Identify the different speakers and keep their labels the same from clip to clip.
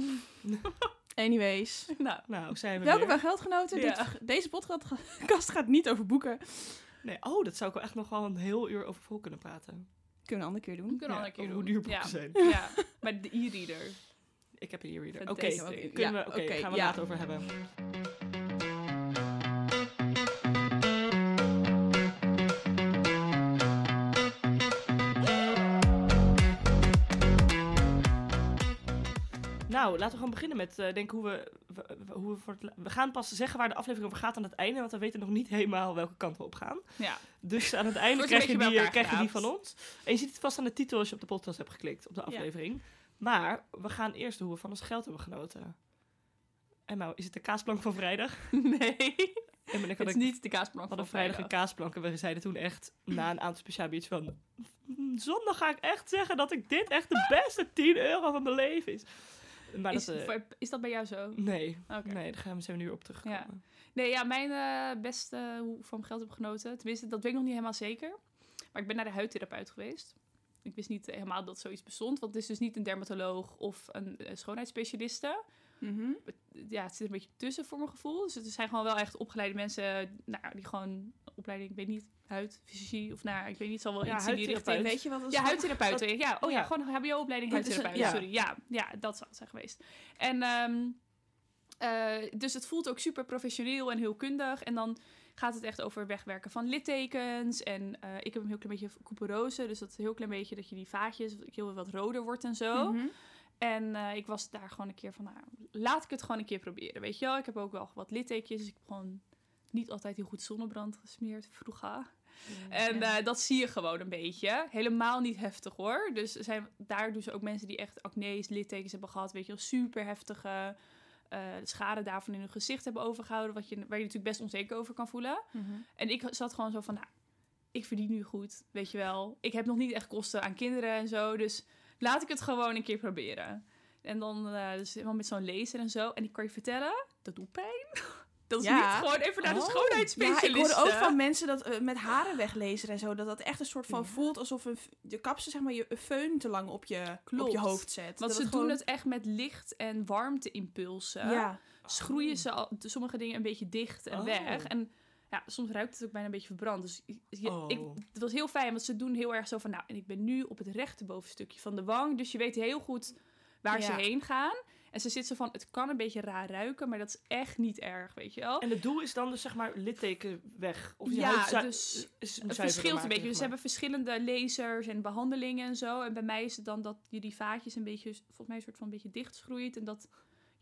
Speaker 1: Anyways.
Speaker 2: Nou,
Speaker 3: Nou, zijn we
Speaker 1: Welkom bij Geldgenoten.
Speaker 2: Ja.
Speaker 1: Dit, deze podcast gaat niet over boeken.
Speaker 3: Nee, oh, dat zou ik wel echt nog wel een heel uur over vol kunnen praten.
Speaker 1: Kunnen we een andere keer doen.
Speaker 2: we kunnen
Speaker 3: Ja,
Speaker 2: al een keer
Speaker 3: over
Speaker 2: doen.
Speaker 3: hoe duur boeken
Speaker 2: ja.
Speaker 3: zijn.
Speaker 2: Ja, maar de e-reader.
Speaker 3: Ik heb een e-reader. Oké, kunnen
Speaker 1: Ja,
Speaker 3: we, oké,
Speaker 1: oké,
Speaker 3: gaan we
Speaker 1: ja.
Speaker 3: later over hebben. Nou, laten we gewoon beginnen met eh, denken hoe we, we- hoe we voor het, la- we gaan pas zeggen waar de aflevering over gaat aan het einde, want we weten nog niet helemaal welke kant we op gaan.
Speaker 2: Ja.
Speaker 3: Dus aan het einde
Speaker 2: een
Speaker 3: krijg je, die, eh, krijg je die van ons. En je ziet het vast aan de titel als je op de podcast hebt geklikt, op de
Speaker 1: Ja.
Speaker 3: aflevering. Maar we gaan eerst hoe we van ons geld hebben genoten. Emma, is het de kaasplank van vrijdag?
Speaker 2: Nee,
Speaker 3: En ik
Speaker 2: het is
Speaker 3: ik
Speaker 2: niet de kaasplank
Speaker 3: we
Speaker 2: van
Speaker 3: hadden vrijdag een kaasplank en we zeiden toen echt na een aantal speciaal iets van... "Mm, Zondag ga ik echt zeggen dat ik dit echt de beste 10 euro van mijn leven is. Maar
Speaker 2: Is,
Speaker 3: dat... eh,
Speaker 2: is dat bij jou zo?
Speaker 3: nee, nee, daar gaan we zo nu op terugkomen.
Speaker 2: Nee, ja, mijn eh, beste hoe ik van geld heb genoten. Tenminste, dat weet ik nog niet helemaal zeker. Maar ik ben naar de huidtherapeut geweest. Ik wist niet helemaal dat zoiets bestond. Want het is dus niet een dermatoloog of een eh,
Speaker 1: Mhm.
Speaker 2: Ja, het zit een beetje tussen voor mijn gevoel. Dus het zijn gewoon wel echt opgeleide mensen. Nou, die gewoon opleiding, ik weet niet, huid, fysiologie of nou, ik weet niet, zal wel
Speaker 3: Ja,
Speaker 2: iets in die richting.
Speaker 1: Weet je wat
Speaker 2: Ja, huidtherapeuten. Ja, oh ja,
Speaker 3: ja.
Speaker 2: gewoon HBO-opleiding huidtherapeut.
Speaker 3: ja.
Speaker 2: Sorry, ja, ja, dat zou het zijn geweest. En ehm, eh, dus het voelt ook super professioneel en heel kundig. En dan gaat het echt over wegwerken van littekens. En eh, ik heb een heel klein beetje couperose, dus dat is een heel klein beetje dat je die vaatjes heel wat roder wordt en zo.
Speaker 1: Mhm.
Speaker 2: En eh, ik was daar gewoon een keer van, nou, laat ik het gewoon een keer proberen, weet je wel. Ik heb ook wel wat littekens, dus ik heb gewoon niet altijd heel goed zonnebrand gesmeerd vroeger. En
Speaker 1: Ja.
Speaker 2: eh, dat zie je gewoon een beetje. Helemaal niet heftig hoor. Dus zijn daar dus ook mensen die echt acne's, littekens hebben gehad. Weet je wel, super heftige eh, schade daarvan in hun gezicht hebben overgehouden. Wat je, waar je natuurlijk best onzeker over kan voelen.
Speaker 1: Mhm.
Speaker 2: En ik zat gewoon zo van, nou, ik verdien nu goed, weet je wel. Ik heb nog niet echt kosten aan kinderen en zo. Dus laat ik het gewoon een keer proberen. En dan eh, dus helemaal met zo'n laser en zo. En ik kan je vertellen, dat doet pijn. Dat is
Speaker 1: Ja.
Speaker 2: niet gewoon even naar de
Speaker 3: Oh.
Speaker 1: Ja,
Speaker 2: schoonheidsspecialist.
Speaker 1: ik hoorde ook van mensen dat eh, met haren weglezen en zo, dat dat echt een soort van
Speaker 3: Ja.
Speaker 1: voelt alsof een, de kapsel zeg maar je föhn te lang op je, op je hoofd zet.
Speaker 2: Want
Speaker 1: Dat
Speaker 2: ze
Speaker 1: gewoon-
Speaker 2: doen het echt met licht- en warmteimpulsen.
Speaker 1: Ja.
Speaker 2: Schroeien ze al, sommige dingen een beetje dicht en
Speaker 3: Oh.
Speaker 2: weg. En ja, soms ruikt het ook bijna een beetje verbrand. Dus je-
Speaker 3: Oh.
Speaker 2: ik, het was heel fijn, want ze doen heel erg zo van... Nou, en ik ben nu op het rechte bovenstukje van de wang. Dus je weet heel goed waar ze heen gaan. En ze zit zo van, het kan een beetje raar ruiken, maar dat is echt niet erg, weet je wel.
Speaker 3: En het doel is dan dus zeg maar litteken weg? Of je
Speaker 2: Ja, dus
Speaker 3: is-
Speaker 2: Het verschilt een beetje. Dus ze hebben verschillende lasers en behandelingen en zo. En bij mij is het dan dat je die vaatjes een beetje, volgens mij een soort van een beetje dichtschroeit. En dat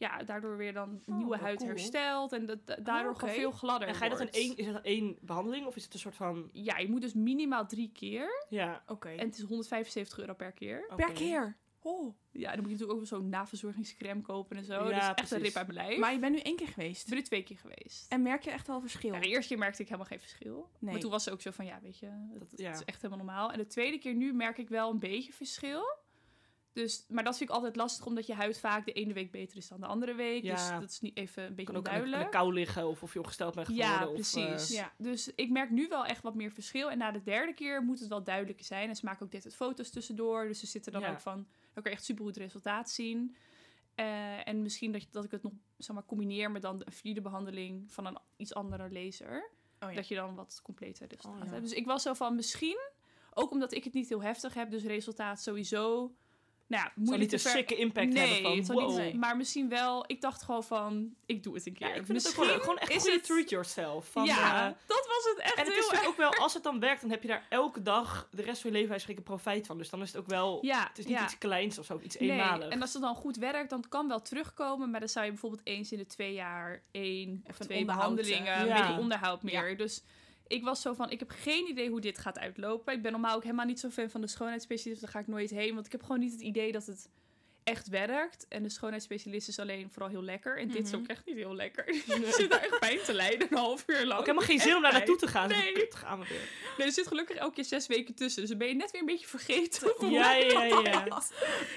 Speaker 2: ja, daardoor weer dan
Speaker 3: Oh,
Speaker 2: nieuwe huid
Speaker 3: cool.
Speaker 2: herstelt. En dat, da- daardoor
Speaker 1: oké.
Speaker 2: gewoon veel gladder
Speaker 3: En ga je dat in één, is dat één behandeling of is het een soort van...
Speaker 2: Ja, je moet dus minimaal drie keer.
Speaker 3: Ja,
Speaker 1: Oké.
Speaker 2: En het is 175 euro per keer.
Speaker 1: Per keer. Oh.
Speaker 2: Ja, dan moet je natuurlijk ook wel zo'n naverzorgingscreme kopen en zo.
Speaker 3: Ja,
Speaker 2: dus echt een rip uit mijn lijf.
Speaker 1: Maar je bent nu één keer geweest.
Speaker 2: ik ben er twee keer geweest.
Speaker 1: En merk je echt wel verschil?
Speaker 2: Ja, de eerste keer merkte ik helemaal geen verschil.
Speaker 1: Nee.
Speaker 2: Maar toen was ze ook zo van, ja, weet je, dat,
Speaker 3: Dat-
Speaker 2: dat
Speaker 3: ja.
Speaker 2: is echt helemaal normaal. En de tweede keer nu merk ik wel een beetje verschil. Dus, maar dat vind ik altijd lastig, omdat je huid vaak de ene week beter is dan de andere week.
Speaker 3: Ja.
Speaker 2: Dus dat is niet even een beetje
Speaker 3: kan ook de
Speaker 2: onduidelijk.
Speaker 3: kou liggen of of je ongesteld bent geworden.
Speaker 2: Ja,
Speaker 3: of,
Speaker 2: precies.
Speaker 3: eh,
Speaker 1: Ja.
Speaker 2: Dus ik merk nu wel echt wat meer verschil. En na de derde keer moet het wel duidelijker zijn. En ze maken ook dit het foto's tussendoor. Dus ze zitten dan
Speaker 3: Ja.
Speaker 2: ook van, dan kan je echt supergoed resultaat zien. Eh, en misschien dat, dat ik het nog zeg maar, combineer met dan een vierde behandeling van een iets andere laser.
Speaker 1: Oh, ja.
Speaker 2: Dat je dan wat completer resultaat
Speaker 3: Oh,
Speaker 2: hebt. Dus ik was zo van misschien, ook omdat ik het niet heel heftig heb, dus resultaat sowieso. Nou ja, moeilijk
Speaker 3: niet een sikke impact
Speaker 2: nee,
Speaker 3: hebben van wow.
Speaker 2: niet, maar misschien wel. Ik dacht gewoon van, ik doe het een keer.
Speaker 3: Ja, ik vind het ook wel gewoon echt
Speaker 2: is
Speaker 3: goede
Speaker 2: het-
Speaker 3: treat yourself. Van,
Speaker 2: ja,
Speaker 3: eh,
Speaker 2: dat was het echt
Speaker 3: en het is natuurlijk ook wel, als het dan werkt, dan heb je daar elke dag de rest van je leven spreken profijt van. Dus dan is het ook wel,
Speaker 2: Ja,
Speaker 3: het is niet
Speaker 2: ja.
Speaker 3: iets kleins of zo, iets
Speaker 2: Nee,
Speaker 3: eenmalig.
Speaker 2: en als het dan goed werkt, dan kan wel terugkomen. Maar dan zou je bijvoorbeeld eens in de twee jaar één of twee behandelingen,
Speaker 1: eh,
Speaker 2: een beetje onderhoud meer. Dus ik was zo van, ik heb geen idee hoe dit gaat uitlopen. Ik ben normaal ook helemaal niet zo fan van de schoonheidsspecialist. Daar ga ik nooit heen, want ik heb gewoon niet het idee dat het echt werkt. En de schoonheidsspecialist is alleen vooral heel lekker. En dit is
Speaker 1: Mhm.
Speaker 2: ook echt niet heel lekker. Ik zit daar echt pijn te lijden, een half uur lang.
Speaker 3: ook helemaal geen zin om daar naartoe te gaan.
Speaker 2: Nee.
Speaker 3: Nee. Gaan we weer.
Speaker 2: Nee, er zit gelukkig elke keer zes weken tussen. Dus dan ben je net weer een beetje vergeten. hoe
Speaker 3: Ja, ja, ja.
Speaker 2: was.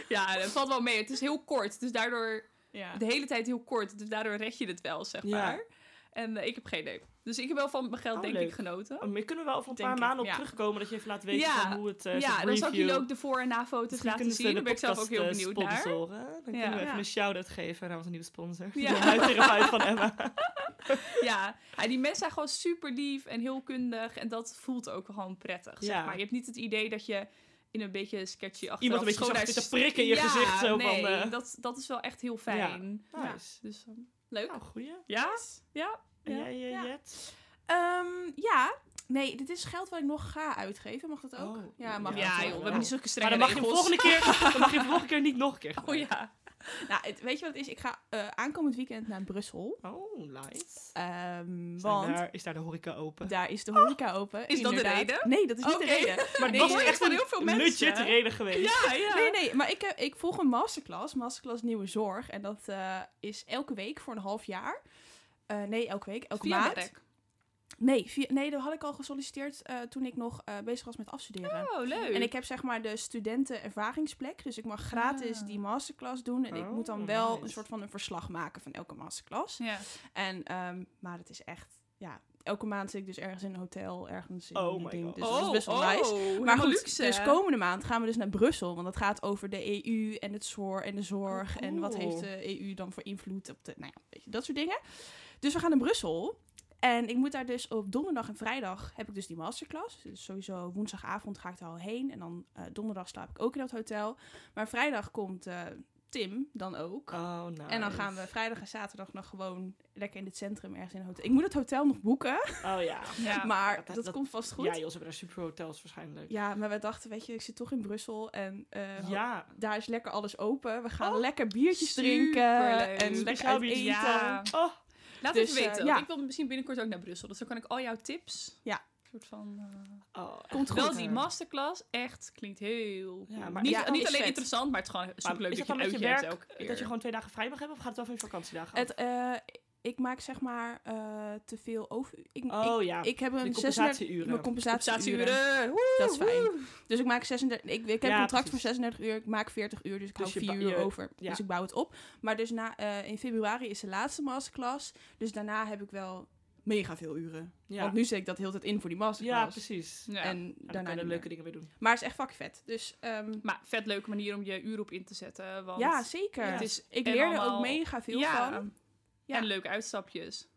Speaker 2: Ja, dat valt wel mee. Het is heel kort. Dus daardoor
Speaker 1: Ja.
Speaker 2: de hele tijd heel kort. Dus daardoor red je het wel, zeg
Speaker 3: Ja.
Speaker 2: maar. En eh, ik heb geen idee. Dus ik heb wel van mijn geld
Speaker 3: Oh,
Speaker 2: denk
Speaker 3: leuk.
Speaker 2: ik genoten.
Speaker 3: Oh, maar kunnen we wel over een
Speaker 1: Denk
Speaker 3: paar maanden op
Speaker 1: ja.
Speaker 3: terugkomen. Dat je even laat weten
Speaker 2: Ja.
Speaker 3: van hoe het uh,
Speaker 2: ja, dan zal ik jullie ook de voor- en na-foto's laten zien. Daar ben ik zelf ook heel
Speaker 3: podcast,
Speaker 2: benieuwd
Speaker 3: eh,
Speaker 2: naar.
Speaker 3: sponsoren. Dan kunnen we even een shout-out geven naar onze nieuwe sponsor.
Speaker 2: Ja.
Speaker 3: De huidtherapeut van Emma.
Speaker 2: Ja. die mensen zijn gewoon super lief en heel kundig. En dat voelt ook gewoon prettig, zeg maar. Je hebt niet het idee dat je in een beetje sketchy achteraf
Speaker 3: Iemand een beetje zit te prikken in je
Speaker 2: Ja,
Speaker 3: gezicht. Zo
Speaker 2: nee,
Speaker 3: van, eh,
Speaker 2: dat, dat is wel echt heel fijn.
Speaker 3: Ja.
Speaker 2: Dus ehm, leuk.
Speaker 3: Nou, goeie.
Speaker 2: Ja? Ja?
Speaker 3: En
Speaker 2: Ja.
Speaker 3: jij, eh,
Speaker 1: Ja.
Speaker 3: Jet?
Speaker 1: Ehm, ja. Nee, dit is geld wat ik nog ga uitgeven. Mag dat ook?
Speaker 3: Oh,
Speaker 1: ja, mag
Speaker 3: ja,
Speaker 2: Ja,
Speaker 1: dat
Speaker 2: joh, we hebben niet zulke
Speaker 3: Maar
Speaker 2: strenge
Speaker 3: dan mag, je hem
Speaker 2: regels.
Speaker 3: volgende keer, dan mag je hem volgende keer niet nog een keer
Speaker 2: Oh
Speaker 3: gebruiken.
Speaker 2: ja.
Speaker 1: Nou, het- weet je wat het is? Ik ga eh, aankomend weekend naar Brussel.
Speaker 3: Oh, nice.
Speaker 1: Ehm,
Speaker 3: Zijn
Speaker 1: want
Speaker 3: daar, is daar de horeca open?
Speaker 1: daar is de horeca open.
Speaker 2: Is dat de reden?
Speaker 1: Nee, dat is niet de reden.
Speaker 3: Maar
Speaker 2: Nee,
Speaker 3: dat is echt
Speaker 2: van
Speaker 3: een
Speaker 2: heel veel mensen.
Speaker 3: legit reden geweest.
Speaker 2: Ja, ja.
Speaker 1: Nee, nee, maar ik, heb, ik volg een masterclass. Masterclass Nieuwe Zorg. En dat eh, is elke week voor een half jaar. Eh, nee, elke week. Elke
Speaker 2: Via
Speaker 1: maand.
Speaker 2: werk.
Speaker 1: Nee, via, nee, dat had ik al gesolliciteerd eh, toen ik nog eh, bezig was met afstuderen.
Speaker 2: Oh, leuk.
Speaker 1: En ik heb zeg maar de studenten ervaringsplek. Dus ik mag gratis
Speaker 2: Ah.
Speaker 1: die masterclass doen. En ik
Speaker 3: Oh,
Speaker 1: moet dan wel
Speaker 3: nice.
Speaker 1: een soort van een verslag maken van elke masterclass.
Speaker 2: Ja.
Speaker 1: En, ehm, maar het is echt, ja, elke maand zit ik dus ergens in een hotel, ergens in
Speaker 3: Oh
Speaker 1: ding.
Speaker 3: God.
Speaker 1: Dus dat is best wel nice. Maar goed,
Speaker 2: luxe.
Speaker 1: dus komende maand gaan we dus naar Brussel. Want het gaat over de EU en het zorg en de zorg.
Speaker 3: Oh,
Speaker 1: En wat heeft de EU dan voor invloed op de... Nou ja, weet je, dat soort dingen. Dus we gaan naar Brussel. En ik moet daar dus op donderdag en vrijdag heb ik dus die masterclass. Dus sowieso woensdagavond ga ik er al heen. En dan eh, donderdag slaap ik ook in dat hotel. Maar vrijdag komt eh, Tim dan ook.
Speaker 3: Oh, nice.
Speaker 1: En dan gaan we vrijdag en zaterdag nog gewoon lekker in het centrum ergens in een hotel. Ik moet het hotel nog boeken,
Speaker 3: Oh ja.
Speaker 2: Ja.
Speaker 1: maar
Speaker 3: dat-
Speaker 1: dat,
Speaker 3: dat-
Speaker 1: komt vast goed.
Speaker 3: Ja,
Speaker 1: Ja,
Speaker 3: joh, ze hebben daar super hotels waarschijnlijk.
Speaker 1: maar we dachten, weet je, ik zit toch in Brussel en eh,
Speaker 3: Ja.
Speaker 1: daar is lekker alles open. We gaan
Speaker 3: Oh,
Speaker 1: lekker biertjes drinken en lekker uit eten.
Speaker 2: Ja.
Speaker 3: Oh,
Speaker 2: Laat
Speaker 1: Dus,
Speaker 2: even
Speaker 1: eh,
Speaker 2: weten.
Speaker 1: ja.
Speaker 2: Ik wil misschien binnenkort ook naar Brussel. Dus dan kan ik al jouw tips...
Speaker 1: Ja.
Speaker 2: Een soort van... eh,
Speaker 3: oh,
Speaker 1: Komt
Speaker 3: echt
Speaker 2: wel
Speaker 1: goed.
Speaker 2: die masterclass echt klinkt heel...
Speaker 3: Ja, maar
Speaker 2: niet
Speaker 1: ja,
Speaker 2: niet alleen
Speaker 1: vet.
Speaker 2: interessant, maar het is gewoon
Speaker 3: Maar
Speaker 2: superleuk
Speaker 3: is
Speaker 2: dat
Speaker 3: dat
Speaker 2: je een
Speaker 3: met je
Speaker 2: uitje hebt
Speaker 3: werk
Speaker 2: elke keer.
Speaker 3: dat je gewoon twee dagen vrij mag hebben? Of gaat het wel van je vakantiedagen?
Speaker 1: Het, eh, ik maak zeg maar eh, te veel over. Ik,
Speaker 3: oh
Speaker 1: ik,
Speaker 3: ja,
Speaker 1: ik heb een 36
Speaker 3: compensatieuren.
Speaker 1: mijn compensatieuren.
Speaker 2: Compensatieuren.
Speaker 1: Dat is fijn. Dus ik maak 36. Ik, ik heb
Speaker 3: Ja,
Speaker 1: een contract
Speaker 3: precies.
Speaker 1: voor 36 uur. Ik maak 40 uur. Dus ik
Speaker 3: Dus
Speaker 1: hou
Speaker 3: je
Speaker 1: 4
Speaker 3: ba-
Speaker 1: uur over.
Speaker 3: ja.
Speaker 1: Dus ik bouw het op. Maar dus na, eh, in februari is de laatste masterclass. Dus daarna heb ik wel mega veel uren.
Speaker 3: ja.
Speaker 1: Want nu zet ik dat de hele tijd in voor die
Speaker 3: ja,
Speaker 1: masterclass.
Speaker 3: precies.
Speaker 2: Ja.
Speaker 1: En
Speaker 3: En dan
Speaker 1: daarna
Speaker 3: kan je
Speaker 1: niet meer.
Speaker 3: leuke dingen mee doen.
Speaker 1: Maar het is echt fucking vet. Dus ehm,
Speaker 2: Maar vet leuke manier om je uur op in te zetten. Want
Speaker 1: ja, zeker.
Speaker 2: Het is
Speaker 1: ik leer er
Speaker 2: allemaal-
Speaker 1: ook mega veel
Speaker 2: ja,
Speaker 1: van. Ja.
Speaker 2: En leuke uitstapjes.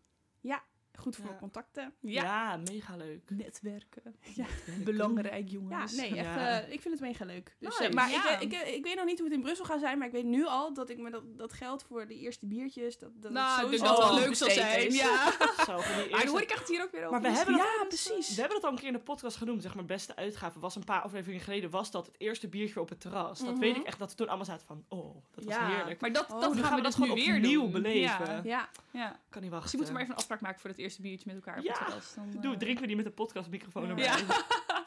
Speaker 1: Goed voor
Speaker 3: Ja.
Speaker 1: contacten.
Speaker 2: Ja.
Speaker 3: Ja, mega leuk.
Speaker 2: Netwerken.
Speaker 1: Ja.
Speaker 2: Belangrijk,
Speaker 1: Ja,
Speaker 2: jongens.
Speaker 1: nee, echt.
Speaker 3: Ja.
Speaker 1: eh, ik vind het mega leuk. Dus,
Speaker 3: Nice.
Speaker 1: eh, maar
Speaker 2: Ja.
Speaker 1: ik, ik, ik weet nog niet hoe het in Brussel gaat zijn, maar ik weet nu al dat ik me dat, dat geld voor de eerste biertjes, dat, dat
Speaker 2: Nou, ik denk
Speaker 1: sowieso
Speaker 2: dat wel leuk zal zijn.
Speaker 1: is.
Speaker 2: Ja.
Speaker 3: Zo, van die
Speaker 2: Maar
Speaker 3: eerste-
Speaker 2: dan hoor ik echt hier ook weer over.
Speaker 3: Maar we
Speaker 2: Dus-
Speaker 3: hebben dat-
Speaker 1: Ja, precies.
Speaker 3: We hebben dat al een keer in de podcast genoemd. Zeg maar, beste uitgave was een paar afleveringen geleden. Was dat het eerste biertje op het terras. Dat
Speaker 1: Mhm.
Speaker 3: weet ik echt dat we toen allemaal zaten van. Oh, dat was
Speaker 1: Ja.
Speaker 3: heerlijk.
Speaker 2: Maar dat,
Speaker 1: Oh,
Speaker 2: dat gaan we dus nu
Speaker 3: gewoon
Speaker 2: weer
Speaker 3: opnieuw beleven.
Speaker 2: Ja.
Speaker 1: Ja,
Speaker 2: ja.
Speaker 3: Kan niet wachten.
Speaker 2: Dus je moet er maar even een afspraak maken voor het eerste biertje met elkaar op
Speaker 3: Ja.
Speaker 2: het terras. Dan, eh,
Speaker 3: Doe, drinken we die met de podcastmicrofoon
Speaker 1: Ja.
Speaker 3: erbij.